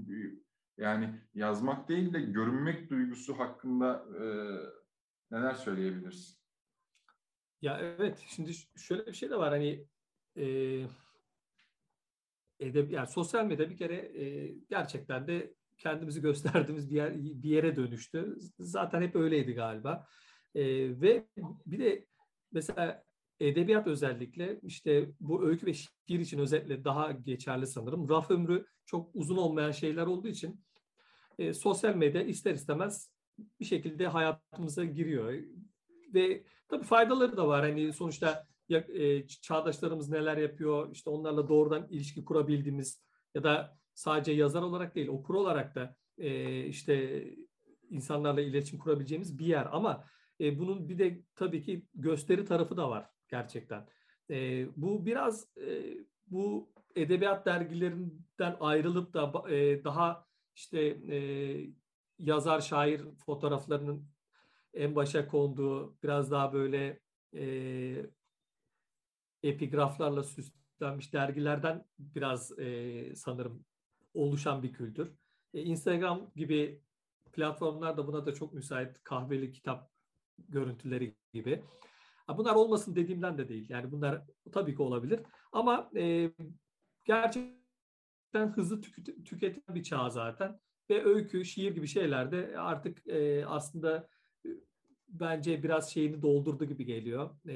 yani yazmak değil de görünmek duygusu hakkında e, neler söyleyebilirsin? Ya evet, şimdi şöyle bir şey de var hani e, edeb yani sosyal medya bir kere e, gerçekten de kendimizi gösterdiğimiz bir yer bir yere dönüştü. Zaten hep öyleydi galiba. E, ve bir de mesela edebiyat özellikle işte bu öykü ve şiir için özellikle daha geçerli sanırım. Raf ömrü çok uzun olmayan şeyler olduğu için e, sosyal medya ister istemez bir şekilde hayatımıza giriyor. Ve tabii faydaları da var. Hani sonuçta ya, e, çağdaşlarımız neler yapıyor, işte onlarla doğrudan ilişki kurabildiğimiz ya da sadece yazar olarak değil, okur olarak da e, işte insanlarla iletişim kurabileceğimiz bir yer. Ama e, bunun bir de tabii ki gösteri tarafı da var gerçekten. E, bu biraz e, bu edebiyat dergilerinden ayrılıp da e, daha işte e, yazar şair fotoğraflarının en başa konduğu biraz daha böyle e, epigraflarla süslenmiş dergilerden biraz e, sanırım oluşan bir kültür. E, Instagram gibi platformlar da buna da çok müsait kahveli kitap görüntüleri gibi. Bunlar olmasın dediğimden de değil. Yani bunlar tabii ki olabilir. Ama e, gerçekten hızlı tüketilen tüketilen bir çağ zaten. Ve öykü, şiir gibi şeyler de artık e, aslında e, bence biraz şeyini doldurdu gibi geliyor. E,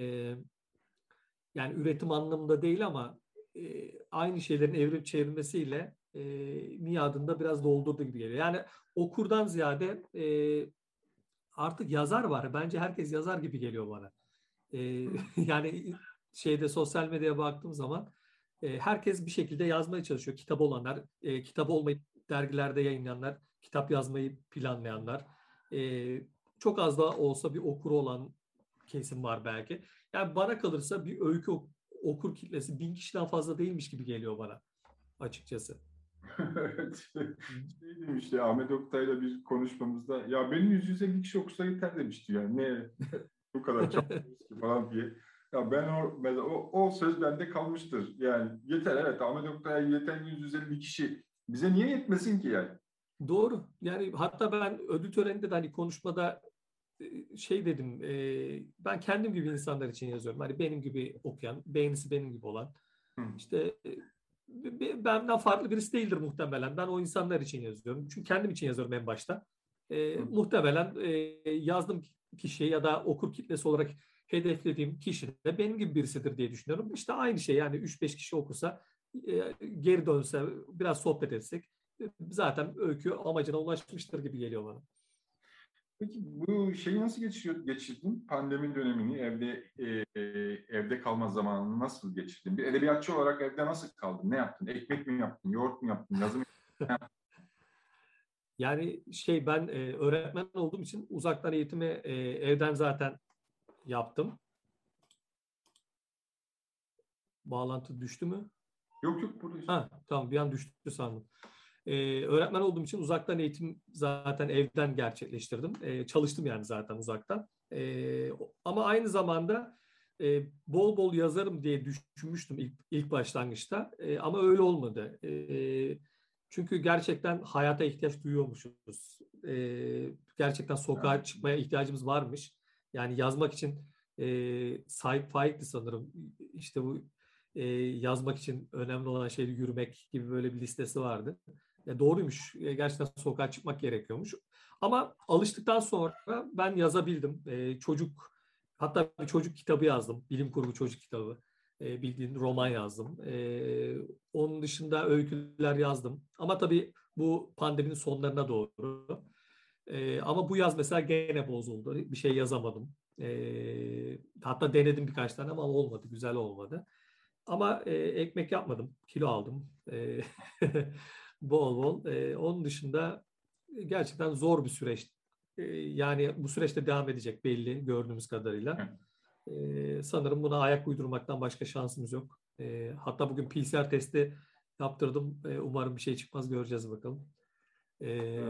yani üretim anlamında değil ama e, aynı şeylerin evrilip çevrilmesiyle e, miadında biraz doldurdu gibi geliyor. Yani okurdan ziyade e, artık yazar var. Bence herkes yazar gibi geliyor bana. E, yani şeyde sosyal medyaya baktığım zaman e, herkes bir şekilde yazmaya çalışıyor. Kitap olanlar, e, kitap olmayıp dergilerde yayınlayanlar, kitap yazmayı planlayanlar. E, çok az da olsa bir okuru olan kesim var belki. Yani bana kalırsa bir öykü okur kitlesi bin kişiden fazla değilmiş gibi geliyor bana açıkçası. Şey demişti Ahmet Oktay'la bir konuşmamızda ya benim 150 kişi okusa yeter demişti yani ne bu kadar çok falan diye. Ya ben o, mesela o, o söz bende kalmıştır. Yani yeter evet Ahmet Oktay'a yeten 150 kişi bize niye yetmesin ki yani? Doğru. Yani hatta ben ödül töreninde de hani konuşmada e, şey dedim e, ben kendim gibi insanlar için yazıyorum. Hani benim gibi okuyan, beğenisi benim gibi olan. Hı. işte e, benden farklı birisi değildir muhtemelen. Ben o insanlar için yazıyorum. Çünkü kendim için yazıyorum en başta. E, muhtemelen e, yazdığım kişi ya da okur kitlesi olarak hedeflediğim kişi de benim gibi birisidir diye düşünüyorum. İşte aynı şey yani 3-5 kişi okusa e, geri dönse biraz sohbet etsek zaten öykü amacına ulaşmıştır gibi geliyor bana. Peki bu şeyi nasıl geçiriyor, geçirdin? Pandemi dönemini evde e, evde kalma zamanını nasıl geçirdin? Bir edebiyatçı olarak evde nasıl kaldın? Ne yaptın? Ekmek mi yaptın? Yoğurt mu yaptın? Yazı mı yaptın? Yani şey ben e, öğretmen olduğum için uzaktan eğitimi e, evden zaten yaptım. Bağlantı düştü mü? Yok yok burada. Ha, tamam bir an düştü sandım. Ee, öğretmen olduğum için uzaktan eğitim zaten evden gerçekleştirdim. Ee, çalıştım yani zaten uzaktan. Ee, ama aynı zamanda e, bol bol yazarım diye düşünmüştüm ilk, ilk başlangıçta. E, ama öyle olmadı. E, çünkü gerçekten hayata ihtiyaç duyuyormuşuz. E, gerçekten sokağa çıkmaya ihtiyacımız varmış. Yani yazmak için e, Said Faik'ti sanırım. İşte bu e, yazmak için önemli olan şey yürümek gibi böyle bir listesi vardı. E, doğruymuş. E, gerçekten sokağa çıkmak gerekiyormuş. Ama alıştıktan sonra ben yazabildim. E, çocuk hatta bir çocuk kitabı yazdım. Bilim kurgu çocuk kitabı. E, bildiğin roman yazdım. E, onun dışında öyküler yazdım. Ama tabii bu pandeminin sonlarına doğru. E, ama bu yaz mesela gene bozuldu. Bir şey yazamadım. E, hatta denedim birkaç tane ama olmadı. Güzel olmadı. Ama e, ekmek yapmadım. Kilo aldım. E, bol bol. E, onun dışında gerçekten zor bir süreç. E, yani bu süreçte devam edecek belli gördüğümüz kadarıyla. E, sanırım buna ayak uydurmaktan başka şansımız yok. E, hatta bugün PCR testi yaptırdım. E, umarım bir şey çıkmaz göreceğiz bakalım. E,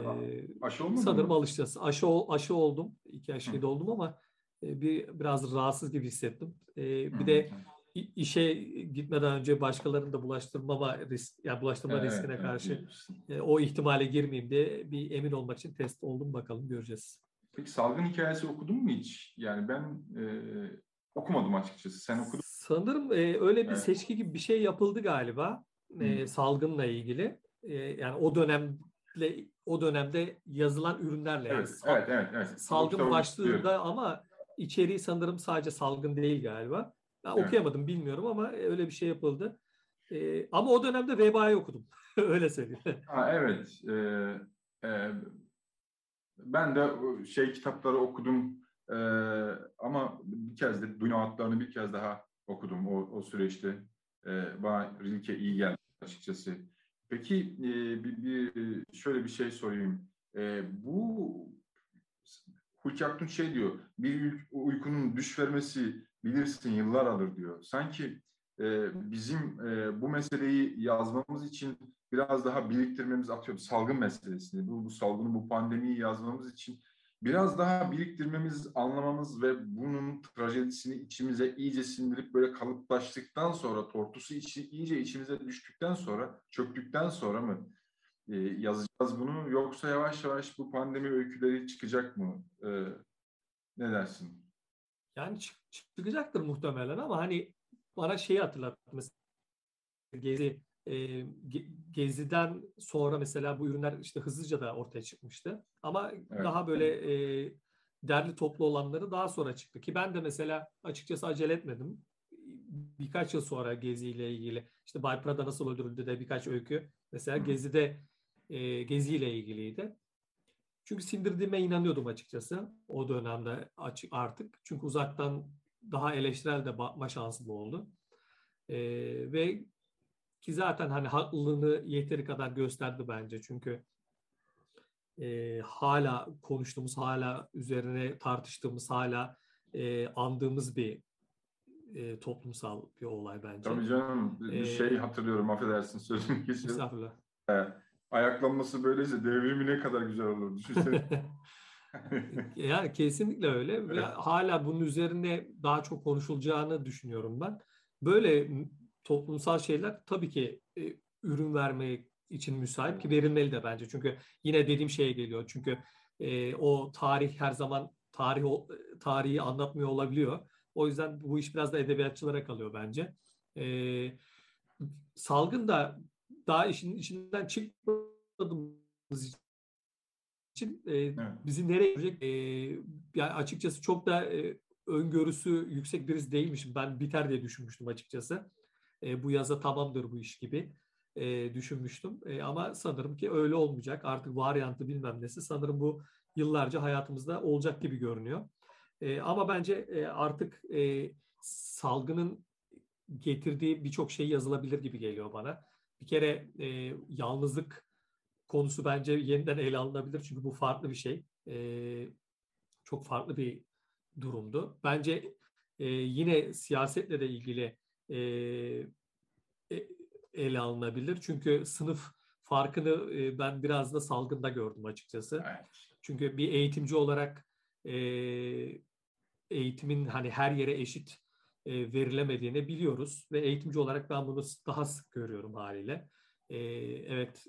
aşı olmadı Sanırım mı? alışacağız. Aşı, aşı oldum. İki aşıyı da oldum ama e, bir biraz rahatsız gibi hissettim. E, bir de işe gitmeden önce başkalarını da bulaştırmama risk, yani bulaştırma evet, riskine karşı evet. o ihtimale girmeyeyim diye bir emin olmak için test oldum bakalım göreceğiz. Peki salgın hikayesi okudun mu hiç? Yani ben e, okumadım açıkçası. Sen okudun Sanırım e, öyle bir evet. seçki gibi bir şey yapıldı galiba e, salgınla ilgili. E, yani o dönemle o dönemde yazılan ürünlerle. Evet, yani evet, evet, evet. Salgın başlığında ama içeriği sanırım sadece salgın değil galiba. Ben evet. okuyamadım bilmiyorum ama öyle bir şey yapıldı. Ee, ama o dönemde vebayı okudum. öyle söyleyeyim. Ha, evet. Ee, e, ben de şey kitapları okudum ee, ama bir kez de Dünya Atlarını bir kez daha okudum o, o süreçte. Ee, bana Rilke iyi geldi açıkçası. Peki e, bir, bir şöyle bir şey sorayım. E, bu Hulki Aktunç şey diyor, bir uykunun düş vermesi bilirsin yıllar alır diyor. Sanki e, bizim e, bu meseleyi yazmamız için biraz daha biriktirmemiz atıyorum salgın meselesini, bu, bu salgını, bu pandemiyi yazmamız için biraz daha biriktirmemiz, anlamamız ve bunun trajedisini içimize iyice sindirip böyle kalıplaştıktan sonra, tortusu içi, iyice içimize düştükten sonra, çöktükten sonra mı e, yazacağız bunu? Yoksa yavaş yavaş bu pandemi öyküleri çıkacak mı? E, ne dersin? Yani çık, çıkacaktır muhtemelen ama hani bana şeyi hatırlattı mesela Gezi e, Gezi'den sonra mesela bu ürünler işte hızlıca da ortaya çıkmıştı. Ama evet. daha böyle e, derli toplu olanları daha sonra çıktı. Ki ben de mesela açıkçası acele etmedim. Birkaç yıl sonra Gezi ile ilgili işte Bay Prada nasıl öldürüldü de birkaç öykü mesela Gezi'de e, Gezi ile ilgiliydi. Çünkü sindirdiğime inanıyordum açıkçası o dönemde açık artık. Çünkü uzaktan daha eleştirel de bakma şansım oldu. E, ve ki zaten hani haklılığını yeteri kadar gösterdi bence. Çünkü e, hala konuştuğumuz, hala üzerine tartıştığımız, hala e, andığımız bir e, toplumsal bir olay bence. Tabii canım. Bir ee, şey hatırlıyorum, affedersin sözünü kesiyorum. Estağfurullah. Ee, ayaklanması böyleyse devrimi ne kadar güzel olur düşünsene. yani kesinlikle öyle ve hala bunun üzerine daha çok konuşulacağını düşünüyorum ben. Böyle toplumsal şeyler tabii ki e, ürün vermek için müsait ki verilmeli de bence. Çünkü yine dediğim şeye geliyor. Çünkü e, o tarih her zaman tarih tarihi anlatmıyor olabiliyor. O yüzden bu iş biraz da edebiyatçılara kalıyor bence. E, salgın da daha işin içinden çıkmadığımız için e, evet. bizi nereye görecek? E, yani açıkçası çok da e, öngörüsü yüksek birisi değilmişim. Ben biter diye düşünmüştüm açıkçası. E, bu yaza tamamdır bu iş gibi e, düşünmüştüm. E, ama sanırım ki öyle olmayacak. Artık varyantı bilmem nesi sanırım bu yıllarca hayatımızda olacak gibi görünüyor. E, ama bence e, artık e, salgının getirdiği birçok şey yazılabilir gibi geliyor bana. Bir kere e, yalnızlık konusu bence yeniden ele alınabilir çünkü bu farklı bir şey. E, çok farklı bir durumdu. Bence e, yine siyasetle de ilgili e, e, ele alınabilir. Çünkü sınıf farkını e, ben biraz da salgında gördüm açıkçası. Evet. Çünkü bir eğitimci olarak e, eğitimin hani her yere eşit e, verilemediğini biliyoruz ve eğitimci olarak ben bunu daha sık görüyorum haliyle. E, evet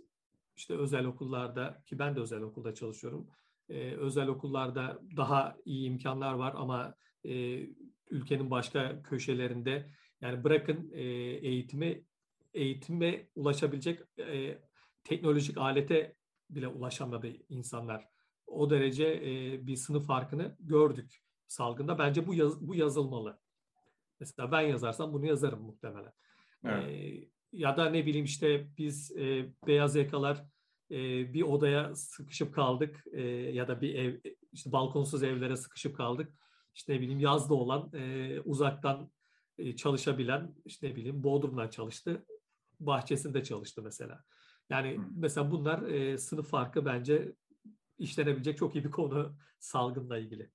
işte özel okullarda ki ben de özel okulda çalışıyorum. E, özel okullarda daha iyi imkanlar var ama ülkenin başka köşelerinde yani bırakın e, eğitimi eğitime ulaşabilecek teknolojik alete bile ulaşamadı insanlar. O derece bir sınıf farkını gördük salgında. Bence bu yaz, bu yazılmalı. Mesela ben yazarsam bunu yazarım muhtemelen. Evet. E, ya da ne bileyim işte biz e, beyaz yakalar e, bir odaya sıkışıp kaldık e, ya da bir ev işte balkonsuz evlere sıkışıp kaldık. İşte ne bileyim yazda olan e, uzaktan e, çalışabilen işte ne bileyim Bodrum'dan çalıştı. Bahçesinde çalıştı mesela. Yani mesela bunlar e, sınıf farkı bence işlenebilecek çok iyi bir konu salgınla ilgili.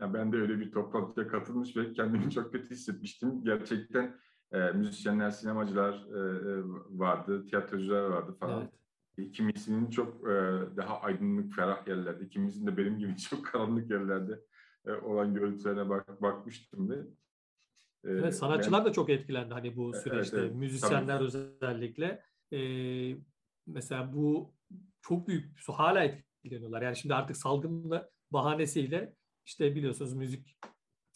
Ya ben de öyle bir toplantıya katılmış ve kendimi çok kötü hissetmiştim. Gerçekten e, müzisyenler, sinemacılar e, e, vardı, tiyatrocular vardı falan. Evet. Kimisinin çok e, daha aydınlık, ferah yerlerde, kimisinin de benim gibi çok karanlık yerlerde e, olan görüntülerine bak, bakmıştım ve e, Evet, sanatçılar ben, da çok etkilendi hani bu süreçte. Evet, evet, Müzisyenler tabii. özellikle. E, mesela bu çok büyük, hala etkileniyorlar. Yani şimdi artık salgınla bahanesiyle işte biliyorsunuz müzik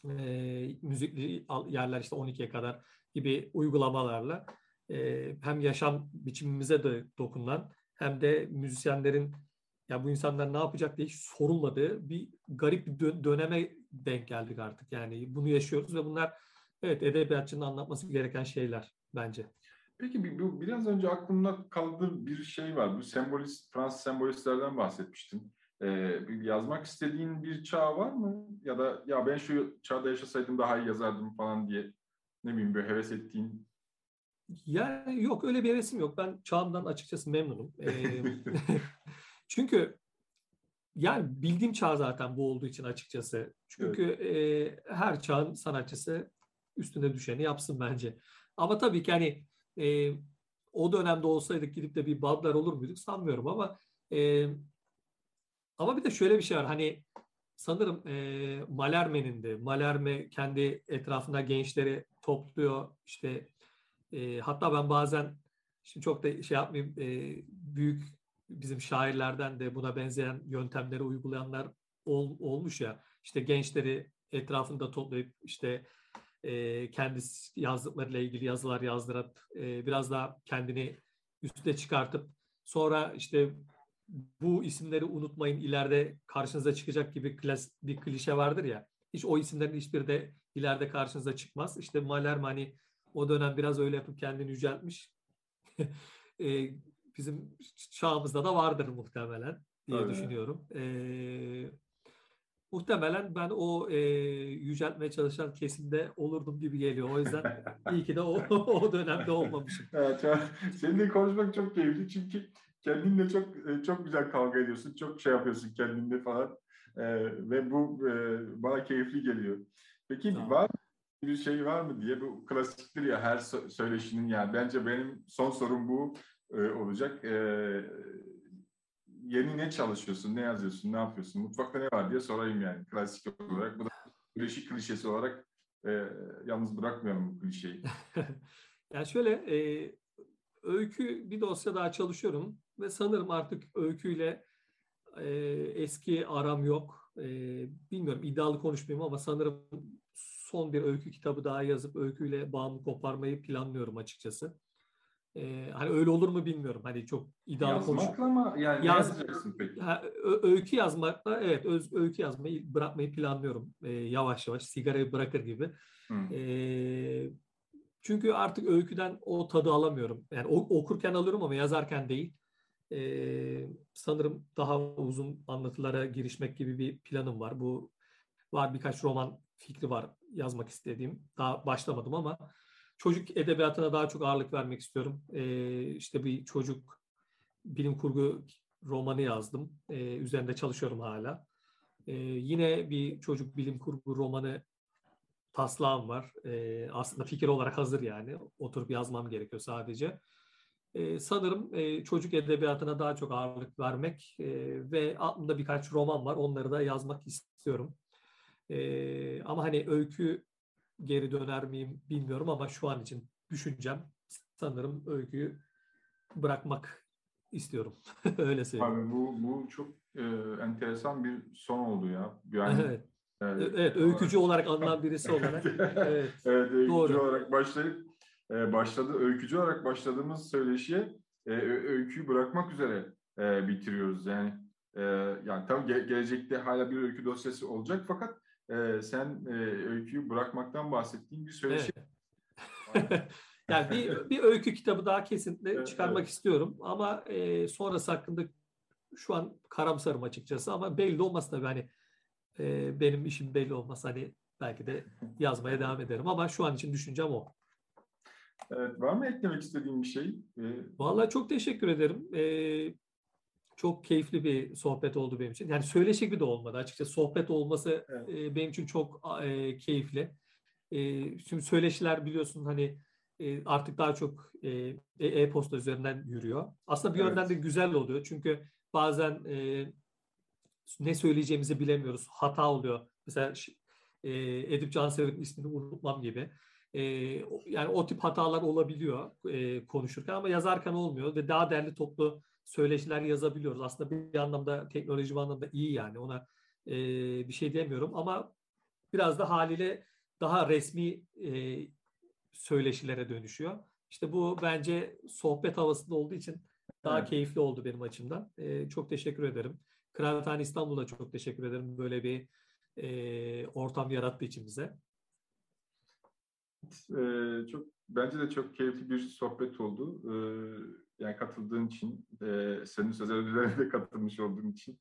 e, müzikli yerler işte 12'ye kadar gibi uygulamalarla e, hem yaşam biçimimize de dokunan hem de müzisyenlerin ya bu insanlar ne yapacak diye hiç sorulmadığı bir garip bir dö- döneme denk geldik artık. Yani bunu yaşıyoruz ve bunlar evet edebiyatçının anlatması gereken şeyler bence. Peki bu biraz önce aklımda kaldığı bir şey var. Bu sembolist Fransız sembolistlerden bahsetmiştin. Ee, yazmak istediğin bir çağ var mı? Ya da ya ben şu çağda yaşasaydım daha iyi yazardım falan diye ne bileyim böyle heves ettiğin? Yani yok öyle bir hevesim yok. Ben çağımdan açıkçası memnunum. Ee, çünkü yani bildiğim çağ zaten bu olduğu için açıkçası. Çünkü evet. e, her çağın sanatçısı üstüne düşeni yapsın bence. Ama tabii ki hani e, o dönemde olsaydık gidip de bir Badler olur muyduk sanmıyorum ama e, ama bir de şöyle bir şey var. Hani sanırım e, Malerme'nin de Malerme kendi etrafında gençleri topluyor. İşte e, hatta ben bazen şimdi çok da şey yapmayayım e, büyük bizim şairlerden de buna benzeyen yöntemleri uygulayanlar ol, olmuş ya. İşte gençleri etrafında toplayıp işte e, kendi yazdıklarıyla ilgili yazılar yazdırıp e, biraz daha kendini üste çıkartıp sonra işte bu isimleri unutmayın ileride karşınıza çıkacak gibi klas, bir klişe vardır ya. Hiç o isimlerin hiçbiri de ileride karşınıza çıkmaz. İşte Malherbe hani o dönem biraz öyle yapıp kendini yüceltmiş. e, bizim çağımızda da vardır muhtemelen diye Öyle. düşünüyorum. E, muhtemelen ben o e, yüceltmeye çalışan kesimde olurdum gibi geliyor. O yüzden iyi ki de o, o dönemde olmamışım. Evet, seninle konuşmak çok keyifli çünkü kendinle çok e, çok güzel kavga ediyorsun, çok şey yapıyorsun kendinle falan e, ve bu e, bana keyifli geliyor. Peki tamam. var bir şey var mı diye bu klasiktir ya her söyleşinin yani bence benim son sorum bu e, olacak. E, yeni ne çalışıyorsun, ne yazıyorsun, ne yapıyorsun, mutfakta ne var diye sorayım yani klasik olarak. Bu da klişe klişesi olarak e, yalnız bırakmıyorum bu klişeyi. yani şöyle e, öykü bir dosya daha çalışıyorum ve sanırım artık öyküyle e, eski aram yok. E, bilmiyorum iddialı konuşmayayım ama sanırım son bir öykü kitabı daha yazıp öyküyle bağımı koparmayı planlıyorum açıkçası. Ee, hani öyle olur mu bilmiyorum. Hani çok iddialı Yazmakla konuş... mı? Yani Yaz... yazacaksın peki? Ha, öykü yazmakla evet öz, öykü yazmayı bırakmayı planlıyorum. Ee, yavaş yavaş sigarayı bırakır gibi. Ee, çünkü artık öyküden o tadı alamıyorum. Yani okurken alıyorum ama yazarken değil. Ee, sanırım daha uzun anlatılara girişmek gibi bir planım var. Bu var birkaç roman fikri var yazmak istediğim. Daha başlamadım ama çocuk edebiyatına daha çok ağırlık vermek istiyorum. Ee, işte bir çocuk bilim kurgu romanı yazdım. Ee, üzerinde çalışıyorum hala. Ee, yine bir çocuk bilim kurgu romanı taslağım var. Ee, aslında fikir olarak hazır yani. Oturup yazmam gerekiyor sadece. Ee, sanırım e, çocuk edebiyatına daha çok ağırlık vermek e, ve aklımda birkaç roman var. Onları da yazmak istiyorum. E, ama hani öykü geri döner miyim bilmiyorum ama şu an için düşüncem sanırım öyküyü bırakmak istiyorum. Öyle söyleyeyim. Abi bu, bu çok e, enteresan bir son oldu ya. Yani evet. Yani, evet, öykücü olarak anılan birisi olarak. evet, evet öykücü Doğru. olarak başlayıp e, başladı öykücü olarak başladığımız söyleşiye e, öyküyü bırakmak üzere e, bitiriyoruz. Yani e, yani tabii ge- gelecekte hala bir öykü dosyası olacak fakat e, sen e, öyküyü bırakmaktan bahsettiğin bir söyleşi. Evet. yani bir, bir öykü kitabı daha kesinlikle çıkarmak evet. istiyorum ama e, sonrası hakkında şu an karamsarım açıkçası ama belli olmaz tabii hani e, benim işim belli olmaz hani belki de yazmaya devam ederim ama şu an için düşüncem o. Evet, var mı eklemek istediğin bir şey? Ee... Vallahi çok teşekkür ederim. Ee, çok keyifli bir sohbet oldu benim için. Yani söyleşi gibi de olmadı açıkçası. Sohbet olması evet. e, benim için çok e, keyifli. E, şimdi söyleşiler biliyorsun hani e, artık daha çok e, e, e-posta üzerinden yürüyor. Aslında bir evet. yönden de güzel oluyor. Çünkü bazen e, ne söyleyeceğimizi bilemiyoruz. Hata oluyor. Mesela e, Edip Cansever'in ismini unutmam gibi. E, yani o tip hatalar olabiliyor e, konuşurken ama yazarken olmuyor ve daha değerli toplu söyleşiler yazabiliyoruz. Aslında bir anlamda teknoloji bir anlamda iyi yani ona e, bir şey demiyorum ama biraz da haliyle daha resmi e, söyleşilere dönüşüyor. İşte bu bence sohbet havasında olduğu için daha evet. keyifli oldu benim açımdan. E, çok teşekkür ederim. Kıraathane İstanbul'a çok teşekkür ederim. Böyle bir e, ortam yarattı içimize. Ee, çok bence de çok keyifli bir sohbet oldu. Ee, yani katıldığın için, e, senin ödüllerine de katılmış olduğun için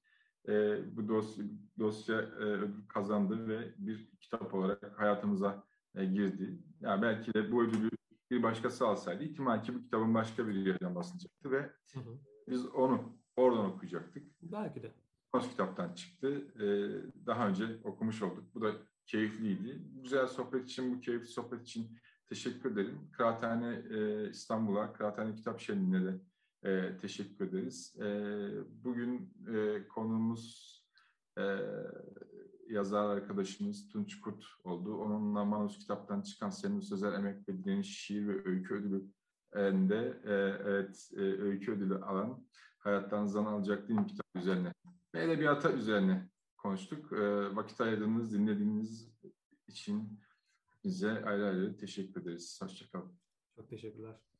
e, bu dosya, dosya e, ödül kazandı ve bir kitap olarak hayatımıza e, girdi. Yani belki de bu ödülü bir başkası alsaydı ihtimal ki bu kitabın başka bir yerden basılacaktı ve hı hı. biz onu oradan okuyacaktık. Belki de. Kos kitaptan çıktı. E, daha önce okumuş olduk. Bu da keyifliydi. Güzel sohbet için, bu keyifli sohbet için teşekkür ederim. Kıraathane e, İstanbul'a, Kıraathane Kitap Şenliği'ne de e, teşekkür ederiz. E, bugün e, konuğumuz e, yazar arkadaşımız Tunç Kurt oldu. Onunla Manus kitaptan çıkan Senin Sözel Emek ve Direniş Şiir ve Öykü Ödülü de e, evet e, öykü ödülü alan Hayattan Zan Alacaklıyım kitap üzerine ve edebiyata üzerine konuştuk. E, vakit ayırdığınız, dinlediğiniz için bize ayrı ayrı teşekkür ederiz. Hoşçakalın. Çok teşekkürler.